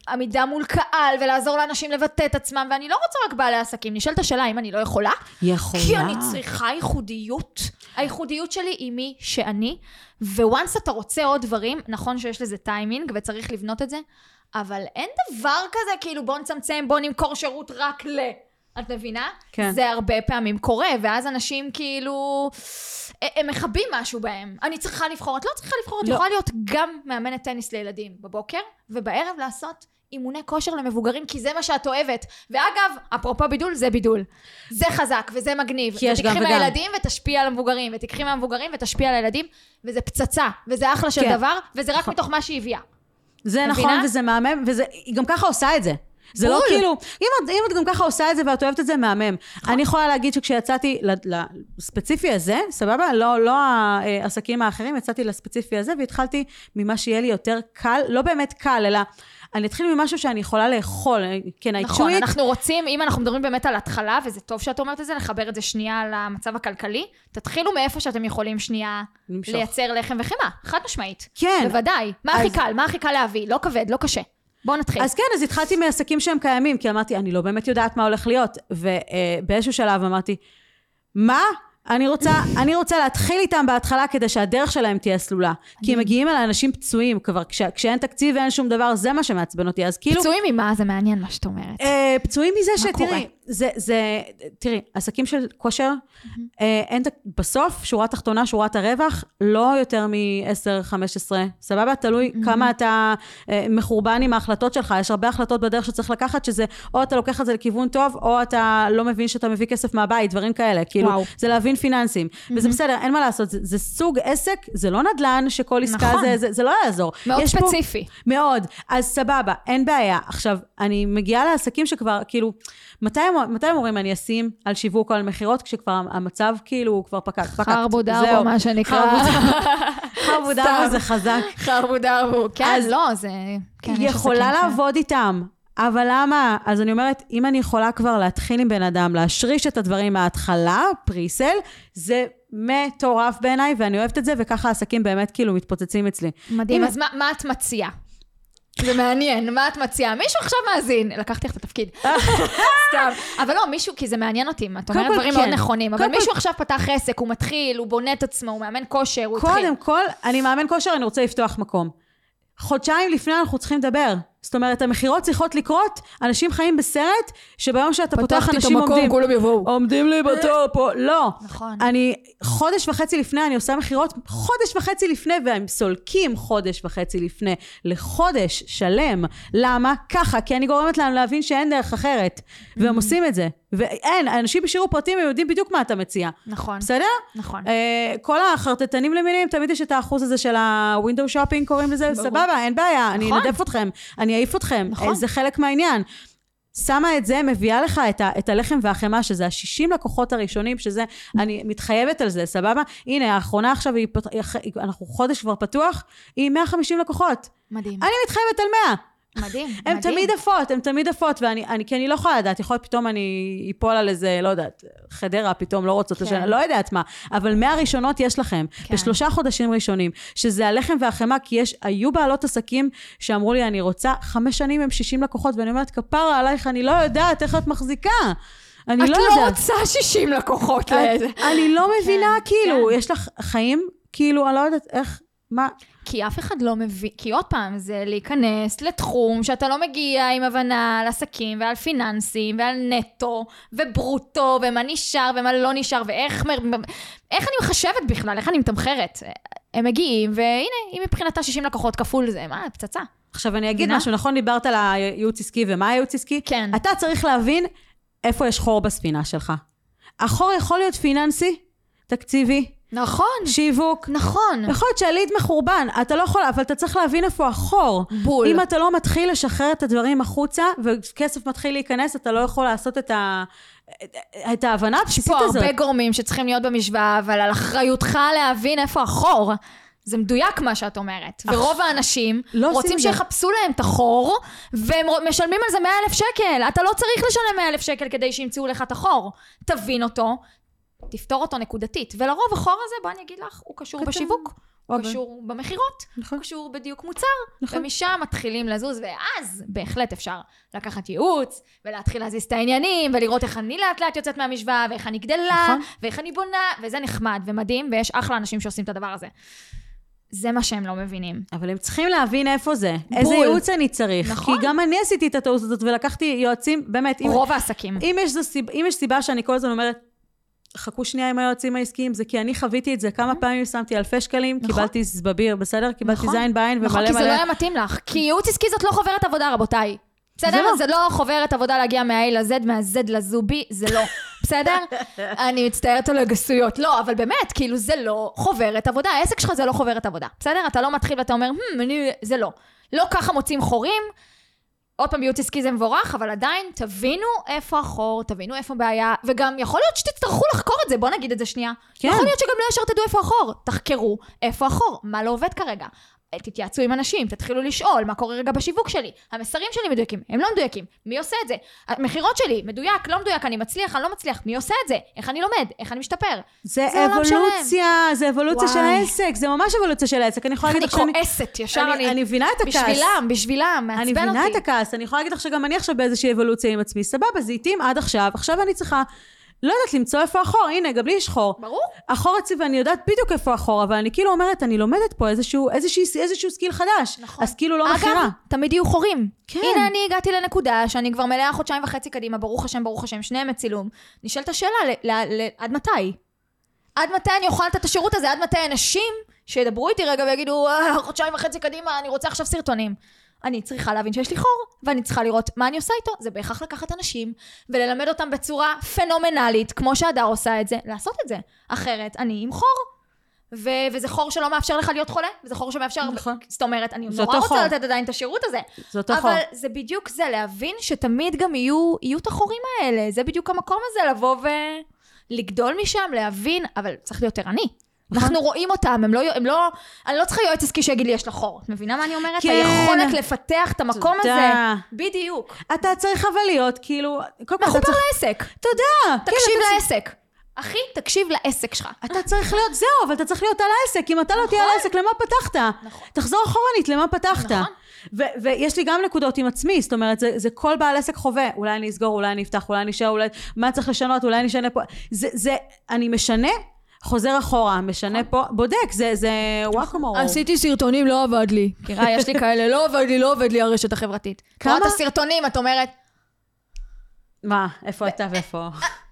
עמידה מול קהל, ולעזור לאנשים לבטא את עצמם, ואני לא רוצה רק בעלי עסקים. נשאלת השאלה אם אני לא יכולה, יכולה. כי אני צריכה ייחודיות. הייחודיות שלי היא מי שאני, וואנס אתה רוצה עוד דברים, נכון שיש לזה טיימינג וצריך לבנות את זה, אבל אין דבר כזה כאילו בוא נצמצם, בוא נמכור שירות רק ל... את מבינה? כן. זה הרבה פעמים קורה, ואז אנשים כאילו... הם מכבים משהו בהם. אני צריכה לבחור, את לא צריכה לבחור, את לא. יכולה להיות גם מאמנת טניס לילדים בבוקר, ובערב לעשות אימוני כושר למבוגרים, כי זה מה שאת אוהבת. ואגב, אפרופו בידול, זה בידול. זה חזק וזה מגניב. כי יש גם ותיקחי וגם. מהילדים ותשפיע על המבוגרים, ותיקחי מהמבוגרים ותשפיע על הילדים, וזה פצצה, וזה אחלה של כן. דבר, וזה רק נכון. מתוך מה שהיא הביאה. זה מבינה? נכון, וזה מהמם, וזה, היא גם ככה עושה את זה. זה לא בול. כאילו, אם את, אם את גם ככה עושה את זה ואת אוהבת את זה, מהמם. נכון. אני יכולה להגיד שכשיצאתי לספציפי הזה, סבבה? לא, לא העסקים האחרים, יצאתי לספציפי הזה והתחלתי ממה שיהיה לי יותר קל, לא באמת קל, אלא אני אתחיל ממשהו שאני יכולה לאכול. כן, I נכון, it. אנחנו רוצים, אם אנחנו מדברים באמת על התחלה, וזה טוב שאת אומרת את זה, לחבר את זה שנייה למצב הכלכלי, תתחילו מאיפה שאתם יכולים שנייה למשוך. לייצר לחם וחמאה, חד משמעית. כן. בוודאי. מה אז- הכי קל? מה הכי קל להביא? לא כבד, לא קשה. בואו נתחיל. אז כן, אז התחלתי מעסקים שהם קיימים, כי אמרתי, אני לא באמת יודעת מה הולך להיות. ובאיזשהו שלב אמרתי, מה? אני רוצה, אני רוצה להתחיל איתם בהתחלה כדי שהדרך שלהם תהיה סלולה. כי הם מגיעים אל אנשים פצועים כבר, כש, כשאין תקציב ואין שום דבר, זה מה שמעצבן אותי. אז כאילו... פצועים ממה? זה מעניין מה שאת אומרת. אה, פצועים מזה? שתראי, זה, זה, תראי, עסקים של כושר, אה, אין, בסוף, שורה תחתונה, שורת הרווח, לא יותר מ-10-15, סבבה? תלוי כמה אתה אה, מחורבן עם ההחלטות שלך, יש הרבה החלטות בדרך שצריך לקחת, שזה או אתה לוקח את זה לכיוון טוב, או אתה לא מבין שאתה מביא כסף מהבית, דברים כאלה, כאילו, וואו. זה להבין פיננסים. וזה בסדר, אין מה לעשות, זה, זה סוג עסק, זה לא נדל"ן, שכל עסקה נכון. זה, זה, זה לא יעזור. מאוד יש פה- ספציפי. מאוד. אז סבבה, אין בעיה. עכשיו, אני מגיעה לעסקים שכבר, כאילו, מתי הם, מתי הם אומרים אני אשים על שיווק או על מכירות, כשכבר המצב כאילו הוא כבר פקק, פקק. חרבו דרבו. מה שנקרא. חרבו דרבו זה חזק. חרבו דרבו. כן, אז לא, זה... כן, יכולה לעבוד איתם. אבל למה? אז אני אומרת, אם אני יכולה כבר להתחיל עם בן אדם, להשריש את הדברים מההתחלה, פריסל, זה מטורף בעיניי, ואני אוהבת את זה, וככה העסקים באמת כאילו מתפוצצים אצלי. מדהים, אם- אז מה, מה את מציעה? זה מעניין, מה את מציעה? מישהו עכשיו מאזין, לקחתי לך את התפקיד. סתם. אבל לא, מישהו, כי זה מעניין אותי, את אומרת דברים כן. מאוד נכונים, אבל קודם כל- מישהו עכשיו פתח עסק, הוא מתחיל, הוא בונה את עצמו, הוא מאמן כושר, הוא התחיל. קודם כל, אני מאמן כושר, אני רוצה לפתוח מקום. חודשיים לפני אנחנו צריכים לדבר. זאת אומרת, המכירות צריכות לקרות, אנשים חיים בסרט, שביום שאתה פותח אנשים עומדים. כולם יבואו. עומדים לי בתור פה, לא. נכון. אני חודש וחצי לפני, אני עושה מכירות חודש וחצי לפני, והם סולקים חודש וחצי לפני, לחודש שלם. למה? ככה, כי אני גורמת להם להבין שאין דרך אחרת. והם עושים את זה. ואין, אנשים בשיעור פרטים, הם יודעים בדיוק מה אתה מציע. נכון. בסדר? נכון. אה, כל החרטטנים למיניהם, תמיד יש את האחוז הזה של הווינדו שופינג, קוראים לזה, ברור. סבבה, אין בעיה, אני נכון. אנדף אתכם, אני אעיף אתכם, נכון. אה, זה חלק מהעניין. שמה את זה, מביאה לך את, ה, את הלחם והחמאה, שזה ה-60 לקוחות הראשונים, שזה, אני מתחייבת על זה, סבבה? הנה, האחרונה עכשיו, היא, פת- אנחנו חודש כבר פתוח, היא 150 לקוחות. מדהים. אני מתחייבת על 100. מדהים. הן מדהים. תמיד עפות, הן תמיד עפות, ואני, אני, כי אני לא יכולה לדעת, יכול להיות פתאום אני אפול על איזה, לא יודעת, חדרה פתאום לא רוצות כן. לא יודעת מה, אבל מהראשונות יש לכם, כן. בשלושה חודשים ראשונים, שזה הלחם והחמאה, כי יש, היו בעלות עסקים שאמרו לי, אני רוצה חמש שנים עם 60 לקוחות, ואני אומרת, כפרה עלייך, אני לא יודעת איך את מחזיקה. אני את לא לא יודעת. רוצה 60 לקוחות את- לאיזה. אני לא מבינה, כן, כאילו, כן. יש לך חיים, כאילו, אני לא יודעת איך, מה, כי אף אחד לא מבין, כי עוד פעם, זה להיכנס לתחום שאתה לא מגיע עם הבנה על עסקים ועל פיננסים ועל נטו וברוטו ומה נשאר ומה לא נשאר ואיך איך אני מחשבת בכלל, איך אני מתמחרת. הם מגיעים, והנה, היא מבחינתה 60 לקוחות כפול זה, מה, פצצה. עכשיו אני אגיד? משהו, נכון דיברת על הייעוץ עסקי ומה הייעוץ עסקי? כן. אתה צריך להבין איפה יש חור בספינה שלך. החור יכול להיות פיננסי, תקציבי, נכון, שיווק. נכון. יכול להיות שהליד מחורבן, אתה לא יכול, אבל אתה צריך להבין איפה החור. בול. אם אתה לא מתחיל לשחרר את הדברים החוצה, וכסף מתחיל להיכנס, אתה לא יכול לעשות את, ה... את ההבנה יש הבסיסית פה הזאת. הרבה גורמים שצריכים להיות במשוואה, אבל על אחריותך להבין איפה החור. זה מדויק מה שאת אומרת. ורוב האנשים לא רוצים. שיחפשו להם את החור, והם משלמים על זה 100 אלף שקל. אתה לא צריך לשלם 100 אלף שקל כדי שימצאו לך את החור. תבין אותו, תפתור אותו נקודתית. ולרוב החור הזה, בוא אני אגיד לך, הוא קשור קטן. בשיווק. הוא אבל- קשור במכירות, נכון. הוא קשור בדיוק מוצר, נכון. ומשם מתחילים לזוז, ואז בהחלט אפשר לקחת ייעוץ, ולהתחיל להזיז את העניינים, ולראות איך אני לאט לאט יוצאת מהמשוואה, ואיך אני גדלה, נכון. ואיך אני בונה, וזה נחמד ומדהים, ויש אחלה אנשים שעושים את הדבר הזה. זה מה שהם לא מבינים. אבל הם צריכים להבין איפה זה. איזה בול. ייעוץ אני צריך. נכון. כי גם אני עשיתי את הטעות הזאת, ולקחתי יועצים, באמת, אם, רוב העסקים. אם יש, זו סיב, אם יש סיבה שאני כל הזמן אומרת, חכו שנייה עם היועצים העסקיים, זה כי אני חוויתי את זה כמה פעמים, שמתי אלפי שקלים, נכון. קיבלתי זבביר, בסדר? קיבלתי נכון. זין בעין נכון, ומלא כי זה לא מלא... היה מתאים לך. כי ייעוץ עסקי זאת לא חוברת עבודה, רבותיי. בסדר? זה לא. זה לא חוברת עבודה להגיע מה-A ל-Z, מה-Z לזובי, זה לא. בסדר? אני מצטערת על הגסויות. לא, אבל באמת, כאילו, זה לא חוברת עבודה. העסק שלך זה לא חוברת עבודה. בסדר? אתה לא מתחיל ואתה אומר, "Hmm, אני... זה לא. לא ככה מוצאים חורים. עוד פעם, ייעוץ עסקי זה מבורך, אבל עדיין, תבינו איפה החור, תבינו איפה הבעיה, וגם יכול להיות שתצטרכו לחקור את זה, בואו נגיד את זה שנייה. כן. יכול להיות שגם לא ישר תדעו איפה החור. תחקרו איפה החור, מה לא עובד כרגע. תתייעצו עם אנשים, תתחילו לשאול מה קורה רגע בשיווק שלי. המסרים שלי מדויקים, הם לא מדויקים. מי עושה את זה? המכירות שלי, מדויק, לא מדויק, אני מצליח, אני לא מצליח. מי עושה את זה? איך אני לומד? איך אני משתפר? זה זה. אבולוציה, זה אבולוציה של וואי. העסק, זה ממש אבולוציה של העסק. אני יכולה אני להגיד לך שאני... כועסת, ישר אני- אני... אני מבינה את הכעס. בשבילם, בשבילם, מעצבן אני אותי. מבינה את הכעס, אני יכולה להגיד לך שגם אני עכשיו באיזושהי אבולוציה עם עצמי. סבבה, זה התאים עד עכשיו, עכשיו אני צריכה, לא יודעת, למצוא איפה החור. הנה, גם לי יש חור. ברור. החור אצלי, ואני יודעת בדיוק איפה החור, אבל אני כאילו אומרת, אני לומדת פה איזשהו, איזשהו, איזשהו skill חדש. נכון. אז כאילו לא מכירה. אגב, תמיד יהיו חורים. כן. הנה אני הגעתי לנקודה שאני כבר מלאה חודשיים וחצי קדימה, ברוך השם, ברוך השם, שניהם מצילום. נשאלת השאלה, ל- ל- ל- עד מתי? עד מתי אני אוכל לתת את השירות הזה? עד מתי אנשים שידברו איתי רגע ויגידו, "אה, חודשיים וחצי קדימה, אני רוצה עכשיו סרטונים. אני צריכה להבין שיש לי חור, ואני צריכה לראות מה אני עושה איתו. זה בהכרח לקחת אנשים וללמד אותם בצורה פנומנלית, כמו שהדר עושה את זה, לעשות את זה. אחרת, אני עם חור. ו- וזה חור שלא מאפשר לך להיות חולה, וזה חור שמאפשר... נכון. זאת אומרת, אני נורא רוצה חור. לתת עדיין את השירות הזה. זה אותו חור. אבל זה בדיוק זה, להבין שתמיד גם יהיו, יהיו את החורים האלה. זה בדיוק המקום הזה, לבוא ולגדול משם, להבין, אבל צריך להיות ערני. נכון. אנחנו רואים אותם, הם לא, הם לא, אני לא צריכה יועץ עסקי שיגיד לי יש לך חור. את מבינה מה אני אומרת? כן. היכולת לפתח את המקום תודה. הזה. בדיוק. אתה צריך אבל להיות, כאילו, קודם כל אתה מחובר צריך... לעסק. תודה. תקשיב כן, אתה לעסק. אחי, תקשיב לעסק שלך. אתה צריך להיות, זהו, אבל אתה צריך להיות על העסק. אם אתה לא תהיה על נכון. העסק, למה פתחת? נכון. תחזור אחורנית, למה פתחת? נכון. ו- ויש לי גם נקודות עם עצמי, זאת אומרת, זה, זה כל בעל עסק חווה. אולי אני אסגור, אולי אני אפתח, אולי אני אשאר, אולי... מה צריך לשנות, אולי אני אשנה פה. זה, זה, אני משנה, חוזר אחורה, משנה פה, בודק, זה, זה וואקמור. עשיתי סרטונים, לא עבד לי. מכירה, יש לי כאלה, לא עבד לי, לא עובד לי הרשת החברתית. כמה? את הסרטונים, את אומרת, מה, איפה אתה ואיפה?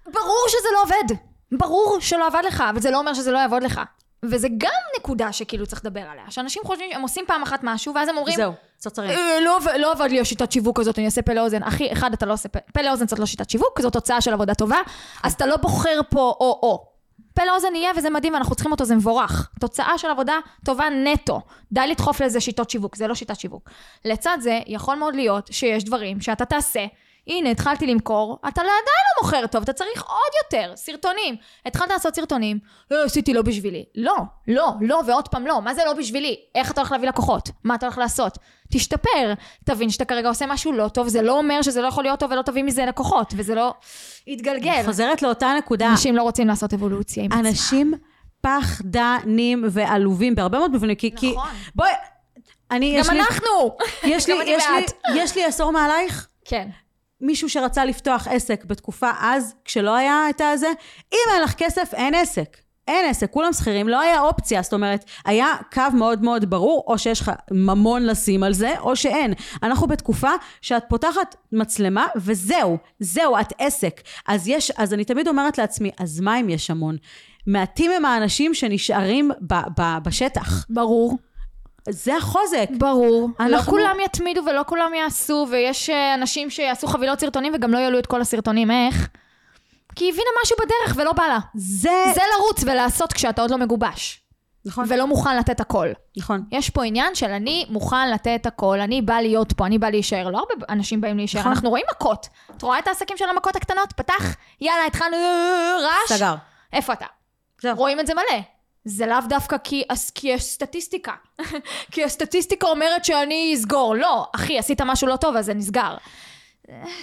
ברור שזה לא עובד. ברור שלא עבד לך, אבל זה לא אומר שזה לא יעבוד לך. וזה גם נקודה שכאילו צריך לדבר עליה. שאנשים חושבים, הם עושים פעם אחת משהו, ואז הם אומרים, זהו, צרצרים. "אה, לא, לא עבד לי השיטת שיווק הזאת, אני אעשה פה לאוזן. אחי, אחד, אתה לא עושה פה לאוזן זאת לא שיטת שיווק, זו תוצאה של עבודה טובה, אז אתה לא בוחר פה או-או. פה לאוזן יהיה וזה מדהים ואנחנו צריכים אותו, זה מבורך. תוצאה של עבודה טובה נטו. די לדחוף לזה שיטות שיווק, זה לא שיטת שיווק. לצד זה, יכול מאוד להיות שיש דברים שאתה תעשה, הנה, התחלתי למכור, אתה עדיין לא מוכר טוב, אתה צריך עוד יותר, סרטונים. התחלת לעשות סרטונים, לא, עשיתי לא בשבילי. לא, לא, לא, ועוד פעם לא. מה זה לא בשבילי? איך אתה הולך להביא לקוחות? מה אתה הולך לעשות? תשתפר, תבין שאתה כרגע עושה משהו לא טוב, זה לא אומר שזה לא יכול להיות טוב ולא תביא מזה לקוחות, וזה לא יתגלגל. חוזרת לאותה נקודה. אנשים לא רוצים לעשות אבולוציה עם עצמם. אנשים פחדנים ועלובים בהרבה מאוד מובנים, כי... כי- נכון. בואי, אני, יש גם לי... אנחנו! יש לי, גם אני יש לי. יש לי עשור מעלייך, כן. מישהו שרצה לפתוח עסק בתקופה אז, כשלא היה את הזה, אם אין לך כסף, אין עסק. אין עסק, כולם שכירים, לא היה אופציה, זאת אומרת, היה קו מאוד מאוד ברור, או שיש לך ממון לשים על זה, או שאין. אנחנו בתקופה שאת פותחת מצלמה, וזהו, זהו, את עסק. אז יש, אז אני תמיד אומרת לעצמי, אז מה אם יש המון? מעטים הם האנשים שנשארים ב, ב, בשטח. ברור. זה החוזק. ברור. לא אנחנו- כולם יתמידו ולא כולם יעשו, ויש אה, אנשים שיעשו חבילות סרטונים וגם לא יעלו את כל הסרטונים. איך? כי היא הבינה משהו בדרך ולא בא לה. זה... זה לרוץ ולעשות כשאתה עוד לא מגובש. נכון, ולא מוכן לתת הכל. נכון. יש פה עניין של אני מוכן לתת הכל, אני בא להיות פה, אני בא להישאר. לא הרבה אנשים באים להישאר, נכון. אנחנו רואים מכות. את רואה את העסקים של המכות הקטנות? פתח, יאללה, התחלנו אה, רעש. סגר. איפה אתה? זהו. רואים את זה מלא. זה לאו דווקא כי, כי יש סטטיסטיקה. כי הסטטיסטיקה אומרת שאני אסגור. לא, אחי, עשית משהו לא טוב, אז זה נסגר.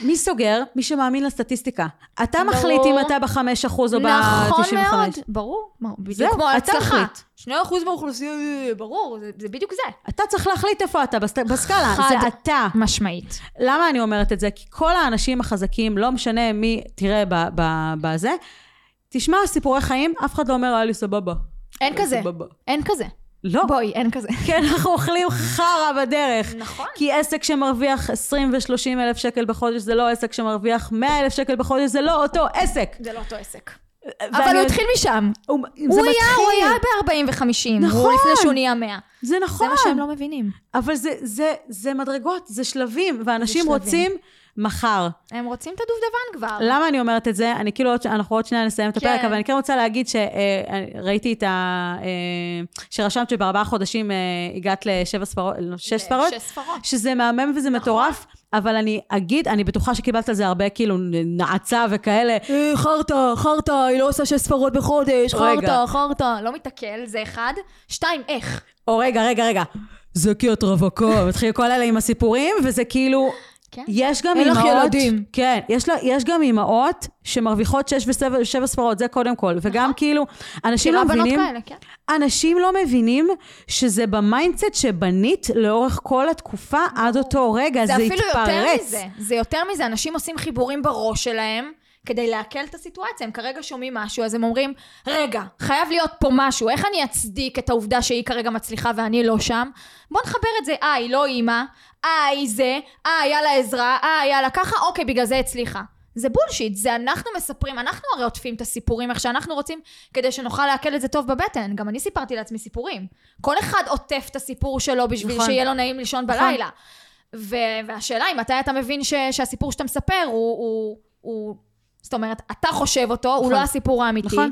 מי סוגר? מי שמאמין לסטטיסטיקה. אתה ברור. מחליט אם אתה בחמש אחוז או נכון ב-95. מאוד, ברור. בדיוק זהו, כמו ההצלחה. שני אחוז מהאוכלוסייה, ברור, זה, זה בדיוק זה. אתה צריך להחליט איפה אתה בסט- בסקאלה, חד זה אתה. משמעית. למה אני אומרת את זה? כי כל האנשים החזקים, לא משנה מי תראה בזה, תשמע סיפורי חיים, אף אחד לא אומר, היה לי סבבה. אין היה כזה. אין כזה. לא. בואי, אין כזה. כי אנחנו אוכלים חרא בדרך. נכון. כי עסק שמרוויח 20 ו-30 אלף שקל בחודש זה לא עסק שמרוויח 100 אלף שקל בחודש, זה לא אותו עסק. זה לא אותו עסק. אבל הוא התחיל משם. הוא, זה היה, הוא. היה ב-40 ו-50. נכון. לפני שהוא נהיה 100. זה נכון. זה מה שהם לא מבינים. אבל זה, זה, זה מדרגות, זה שלבים, ואנשים שלבים. רוצים מחר. הם רוצים את הדובדבן כבר. למה אני אומרת את זה? אני כאילו, עוד אנחנו עוד שנייה נסיים את הפרק, כן. אבל אני כן רוצה להגיד שראיתי את ה... אה, שרשמת שבארבעה חודשים אה, הגעת לשבע ספרות, לא, שש ספרות, שש ספרות. שזה מהמם וזה מטורף, אבל אני אגיד, אני בטוחה שקיבלת על זה הרבה כאילו נעצה וכאלה. חרטא, חרטא, היא לא עושה שש ספרות בחודש. חרטא, חרטא. לא מתקל, זה אחד. שתיים, איך? או רגע, רגע, רגע. זה כי את רווקה. מתחיל כל אלה עם הסיפורים, וזה כאילו... כן. יש גם אין לך אימהות... ילדים. כן, יש, לה, יש גם אימהות שמרוויחות שש ושבע ספרות, זה קודם כל. וגם כאילו, אנשים לא מבינים... כאלה, כן. אנשים לא מבינים שזה ב mindset שבנית לאורך כל התקופה עד אותו רגע, זה, זה אפילו יותר התפרץ. מזה. זה יותר מזה, אנשים עושים חיבורים בראש שלהם. כדי לעכל את הסיטואציה, הם כרגע שומעים משהו, אז הם אומרים, רגע, חייב להיות פה משהו, איך אני אצדיק את העובדה שהיא כרגע מצליחה ואני לא שם? בוא נחבר את זה, אה, היא לא אימא, אה, היא זה, אה, היה לה עזרה, אה, היה לה ככה, אוקיי, בגלל זה הצליחה. זה בולשיט, זה אנחנו מספרים, אנחנו הרי עוטפים את הסיפורים איך שאנחנו רוצים, כדי שנוכל לעכל את זה טוב בבטן. גם אני סיפרתי לעצמי סיפורים. כל אחד עוטף את הסיפור שלו בשביל נכון. שיהיה לו נעים לישון נכון. בלילה. ו- והשאלה היא, מתי אתה מבין ש- שהסיפור שאתה מספר הוא, הוא, הוא... זאת אומרת, אתה חושב אותו, הוא נכון. לא הסיפור האמיתי. נכון.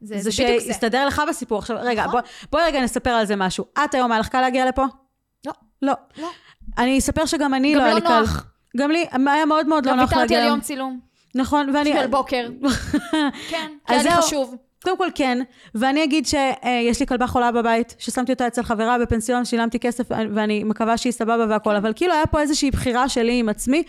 זה, זה זה. שיסתדר לך בסיפור. עכשיו, רגע, נכון. בוא, בואי רגע נספר על זה משהו. את היום, היה לך קל להגיע לפה? לא. לא. לא. אני אספר שגם אני גם לא היה לא לי קל. נוח. גם לי, היה מאוד מאוד לא גם נוח ויתרתי להגיע. על היום. יום צילום. נכון, ואני... של בוקר. כן, כי היה לי. חשוב. קודם כל כן, ואני אגיד שיש לי כלבה חולה בבית, ששמתי אותה אצל חברה בפנסיון, שילמתי כסף ואני מקווה שהיא סבבה והכל, אבל כאילו היה פה איזושהי בחירה שלי עם עצמי,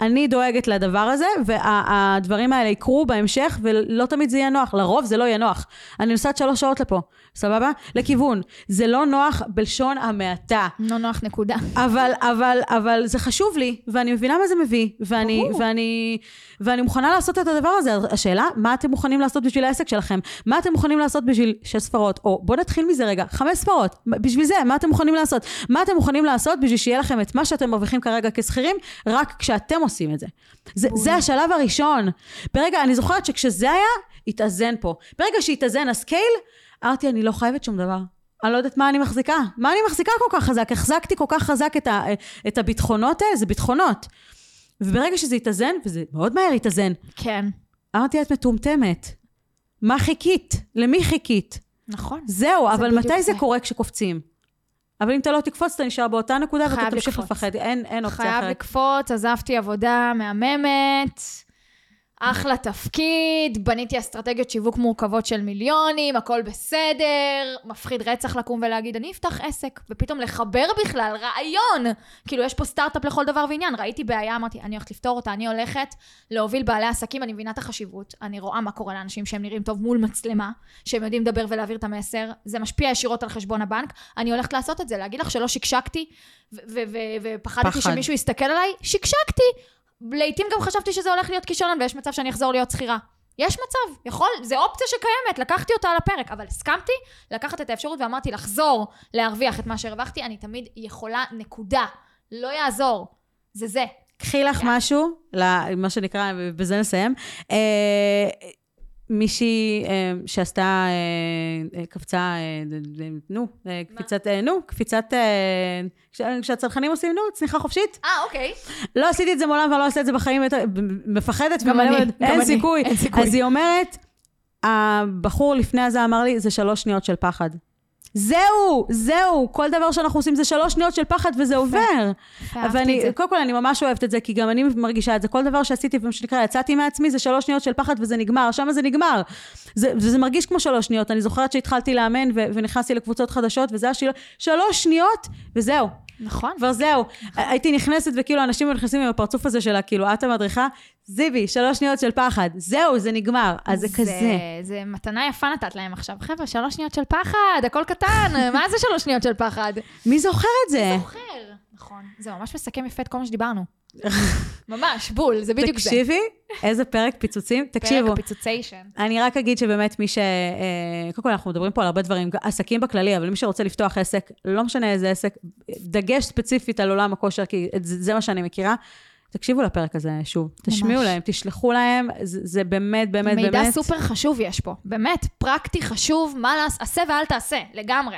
אני דואגת לדבר הזה, והדברים האלה יקרו בהמשך, ולא תמיד זה יהיה נוח. לרוב זה לא יהיה נוח. אני נוסעת שלוש שעות לפה, סבבה? לכיוון. זה לא נוח בלשון המעטה. לא נוח נקודה. אבל, אבל, אבל זה חשוב לי, ואני מבינה מה זה מביא, ואני, ואני, ואני מוכנה לעשות את הדבר הזה. השאלה, מה אתם מוכנים לעשות בשביל העסק שלכם? מה אתם מוכנים לעשות בשביל שש ספרות? או בואו נתחיל מזה רגע, חמש ספרות. בשביל זה, מה אתם מוכנים לעשות? מה אתם מוכנים לעשות בשביל שיהיה לכם את מה שאתם מרוויחים כרגע כשכירים, רק כשאתם עושים את זה. זה, זה השלב הראשון. ברגע, אני זוכרת שכשזה היה, התאזן פה. ברגע שהתאזן הסקייל, אמרתי, אני לא חייבת שום דבר. אני לא יודעת מה אני מחזיקה. מה אני מחזיקה כל כך חזק? החזקתי כל כך חזק את, ה, את הביטחונות האלה, זה ביטחונות. וברגע שזה התאזן, וזה מאוד מהר התאזן, כן. אמרתי, את מטומטמת. מה חיכית? למי חיכית? נכון. זהו, זה אבל מתי זה זה. קורה כשקופצים? אבל אם אתה לא תקפוץ, אתה נשאר באותה נקודה ואתה חייב תמשיך לקפוץ. לפחד. אין, אין אופציה חייב אחרת. לקפוץ, עזבתי עבודה מהממת, אחלה תפקיד, בניתי אסטרטגיות שיווק מורכבות של מיליונים, הכל בסדר, מפחיד רצח לקום ולהגיד, אני אפתח עסק, ופתאום לחבר בכלל רעיון. כאילו, יש פה סטארט-אפ לכל דבר ועניין. ראיתי בעיה, אמרתי, אני הולכת לפתור אותה, אני הולכת להוביל בעלי עסקים, אני מבינה את החשיבות, אני רואה מה קורה לאנשים שהם נראים טוב מול מצלמה, שהם יודעים לדבר ולהעביר את המסר, זה משפיע ישירות על חשבון הבנק, אני הולכת לעשות את זה, להגיד לך שלא שקשקתי, ו- ו- ו- ופחדתי פחד. שמישהו יסתכל עליי, שקשקתי. לעתים גם חשבתי שזה הולך להיות כישלון, ויש מצב שאני אחזור להיות שכירה. יש מצב, יכול, זה אופציה שקיימת, לקחתי אותה על הפרק, אבל הסכמתי לקחת את האפשרות ואמרתי לחזור להרוויח את מה שהרווחתי, אני תמיד יכולה, נקודה. לא יעזור. זה זה. קחי לך משהו, מה שנקרא, ובזה נסיים. מישהי שעשתה, קפצה, נו, קפיצת, נו, קפיצת, אה, כש- כשהצרכנים עושים, נו, צניחה חופשית. אה, אוקיי. לא עשיתי את זה מעולם ואני לא אעשה את זה בחיים, מפחדת גם אני, גם אין אני, סיכוי. אין סיכוי. אז היא אומרת, הבחור לפני הזה אמר לי, זה שלוש שניות של פחד. זהו, זהו, כל דבר שאנחנו עושים זה שלוש שניות של פחד וזה עובר. את זה. קודם כל, אני ממש אוהבת את זה, כי גם אני מרגישה את זה. כל דבר שעשיתי, ומה שנקרא, יצאתי מעצמי, זה שלוש שניות של פחד וזה נגמר, שם זה נגמר. זה, וזה מרגיש כמו שלוש שניות. אני זוכרת שהתחלתי לאמן ו- ונכנסתי לקבוצות חדשות, וזה היה של... שלוש שניות, וזהו. נכון. כבר זהו. הייתי נכנסת, וכאילו, אנשים נכנסים עם הפרצוף הזה שלה, כאילו, את המדריכה, זיבי, שלוש שניות של פחד. זהו, זה נגמר. אז זה כזה. זה מתנה יפה נתת להם עכשיו. חבר'ה, שלוש שניות של פחד, הכל קטן. מה זה שלוש שניות של פחד? מי זוכר את זה? זוכר. נכון. זה ממש מסכם יפה את כל מה שדיברנו. ממש, בול, זה בדיוק זה. תקשיבי, איזה פרק פיצוצים. תקשיבו. פרק פיצוציישן. אני רק אגיד שבאמת מי ש... אה, קודם כל, אנחנו מדברים פה על הרבה דברים, עסקים בכללי, אבל מי שרוצה לפתוח עסק, לא משנה איזה עסק, דגש ספציפית על עולם הכושר, כי זה, זה מה שאני מכירה. תקשיבו לפרק הזה שוב, תשמיעו להם, תשלחו להם, זה, זה באמת, באמת, מידע באמת. סופר חשוב יש פה. באמת, פרקטי, חשוב, מה לעשות, עשה ואל תעשה, לגמרי.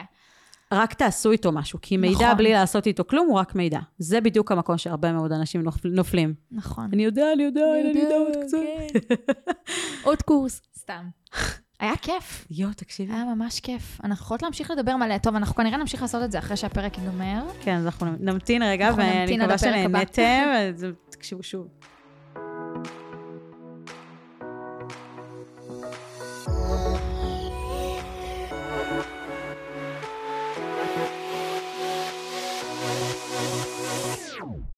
רק תעשו איתו משהו, כי מידע נכון. בלי לעשות איתו כלום הוא רק מידע. זה בדיוק המקום שהרבה מאוד אנשים נופ- נופלים. נכון. אני יודע, אני יודע, אני יודע עוד קצת. עוד קורס. סתם. היה כיף. יואו, תקשיבי. היה ממש כיף. אנחנו יכולות להמשיך לדבר מלא. טוב, אנחנו כנראה נמשיך לעשות את זה אחרי שהפרק ייגמר. כן, אז אנחנו נמתין רגע, אנחנו ואני מקווה שנהנתם, אז תקשיבו שוב. thank you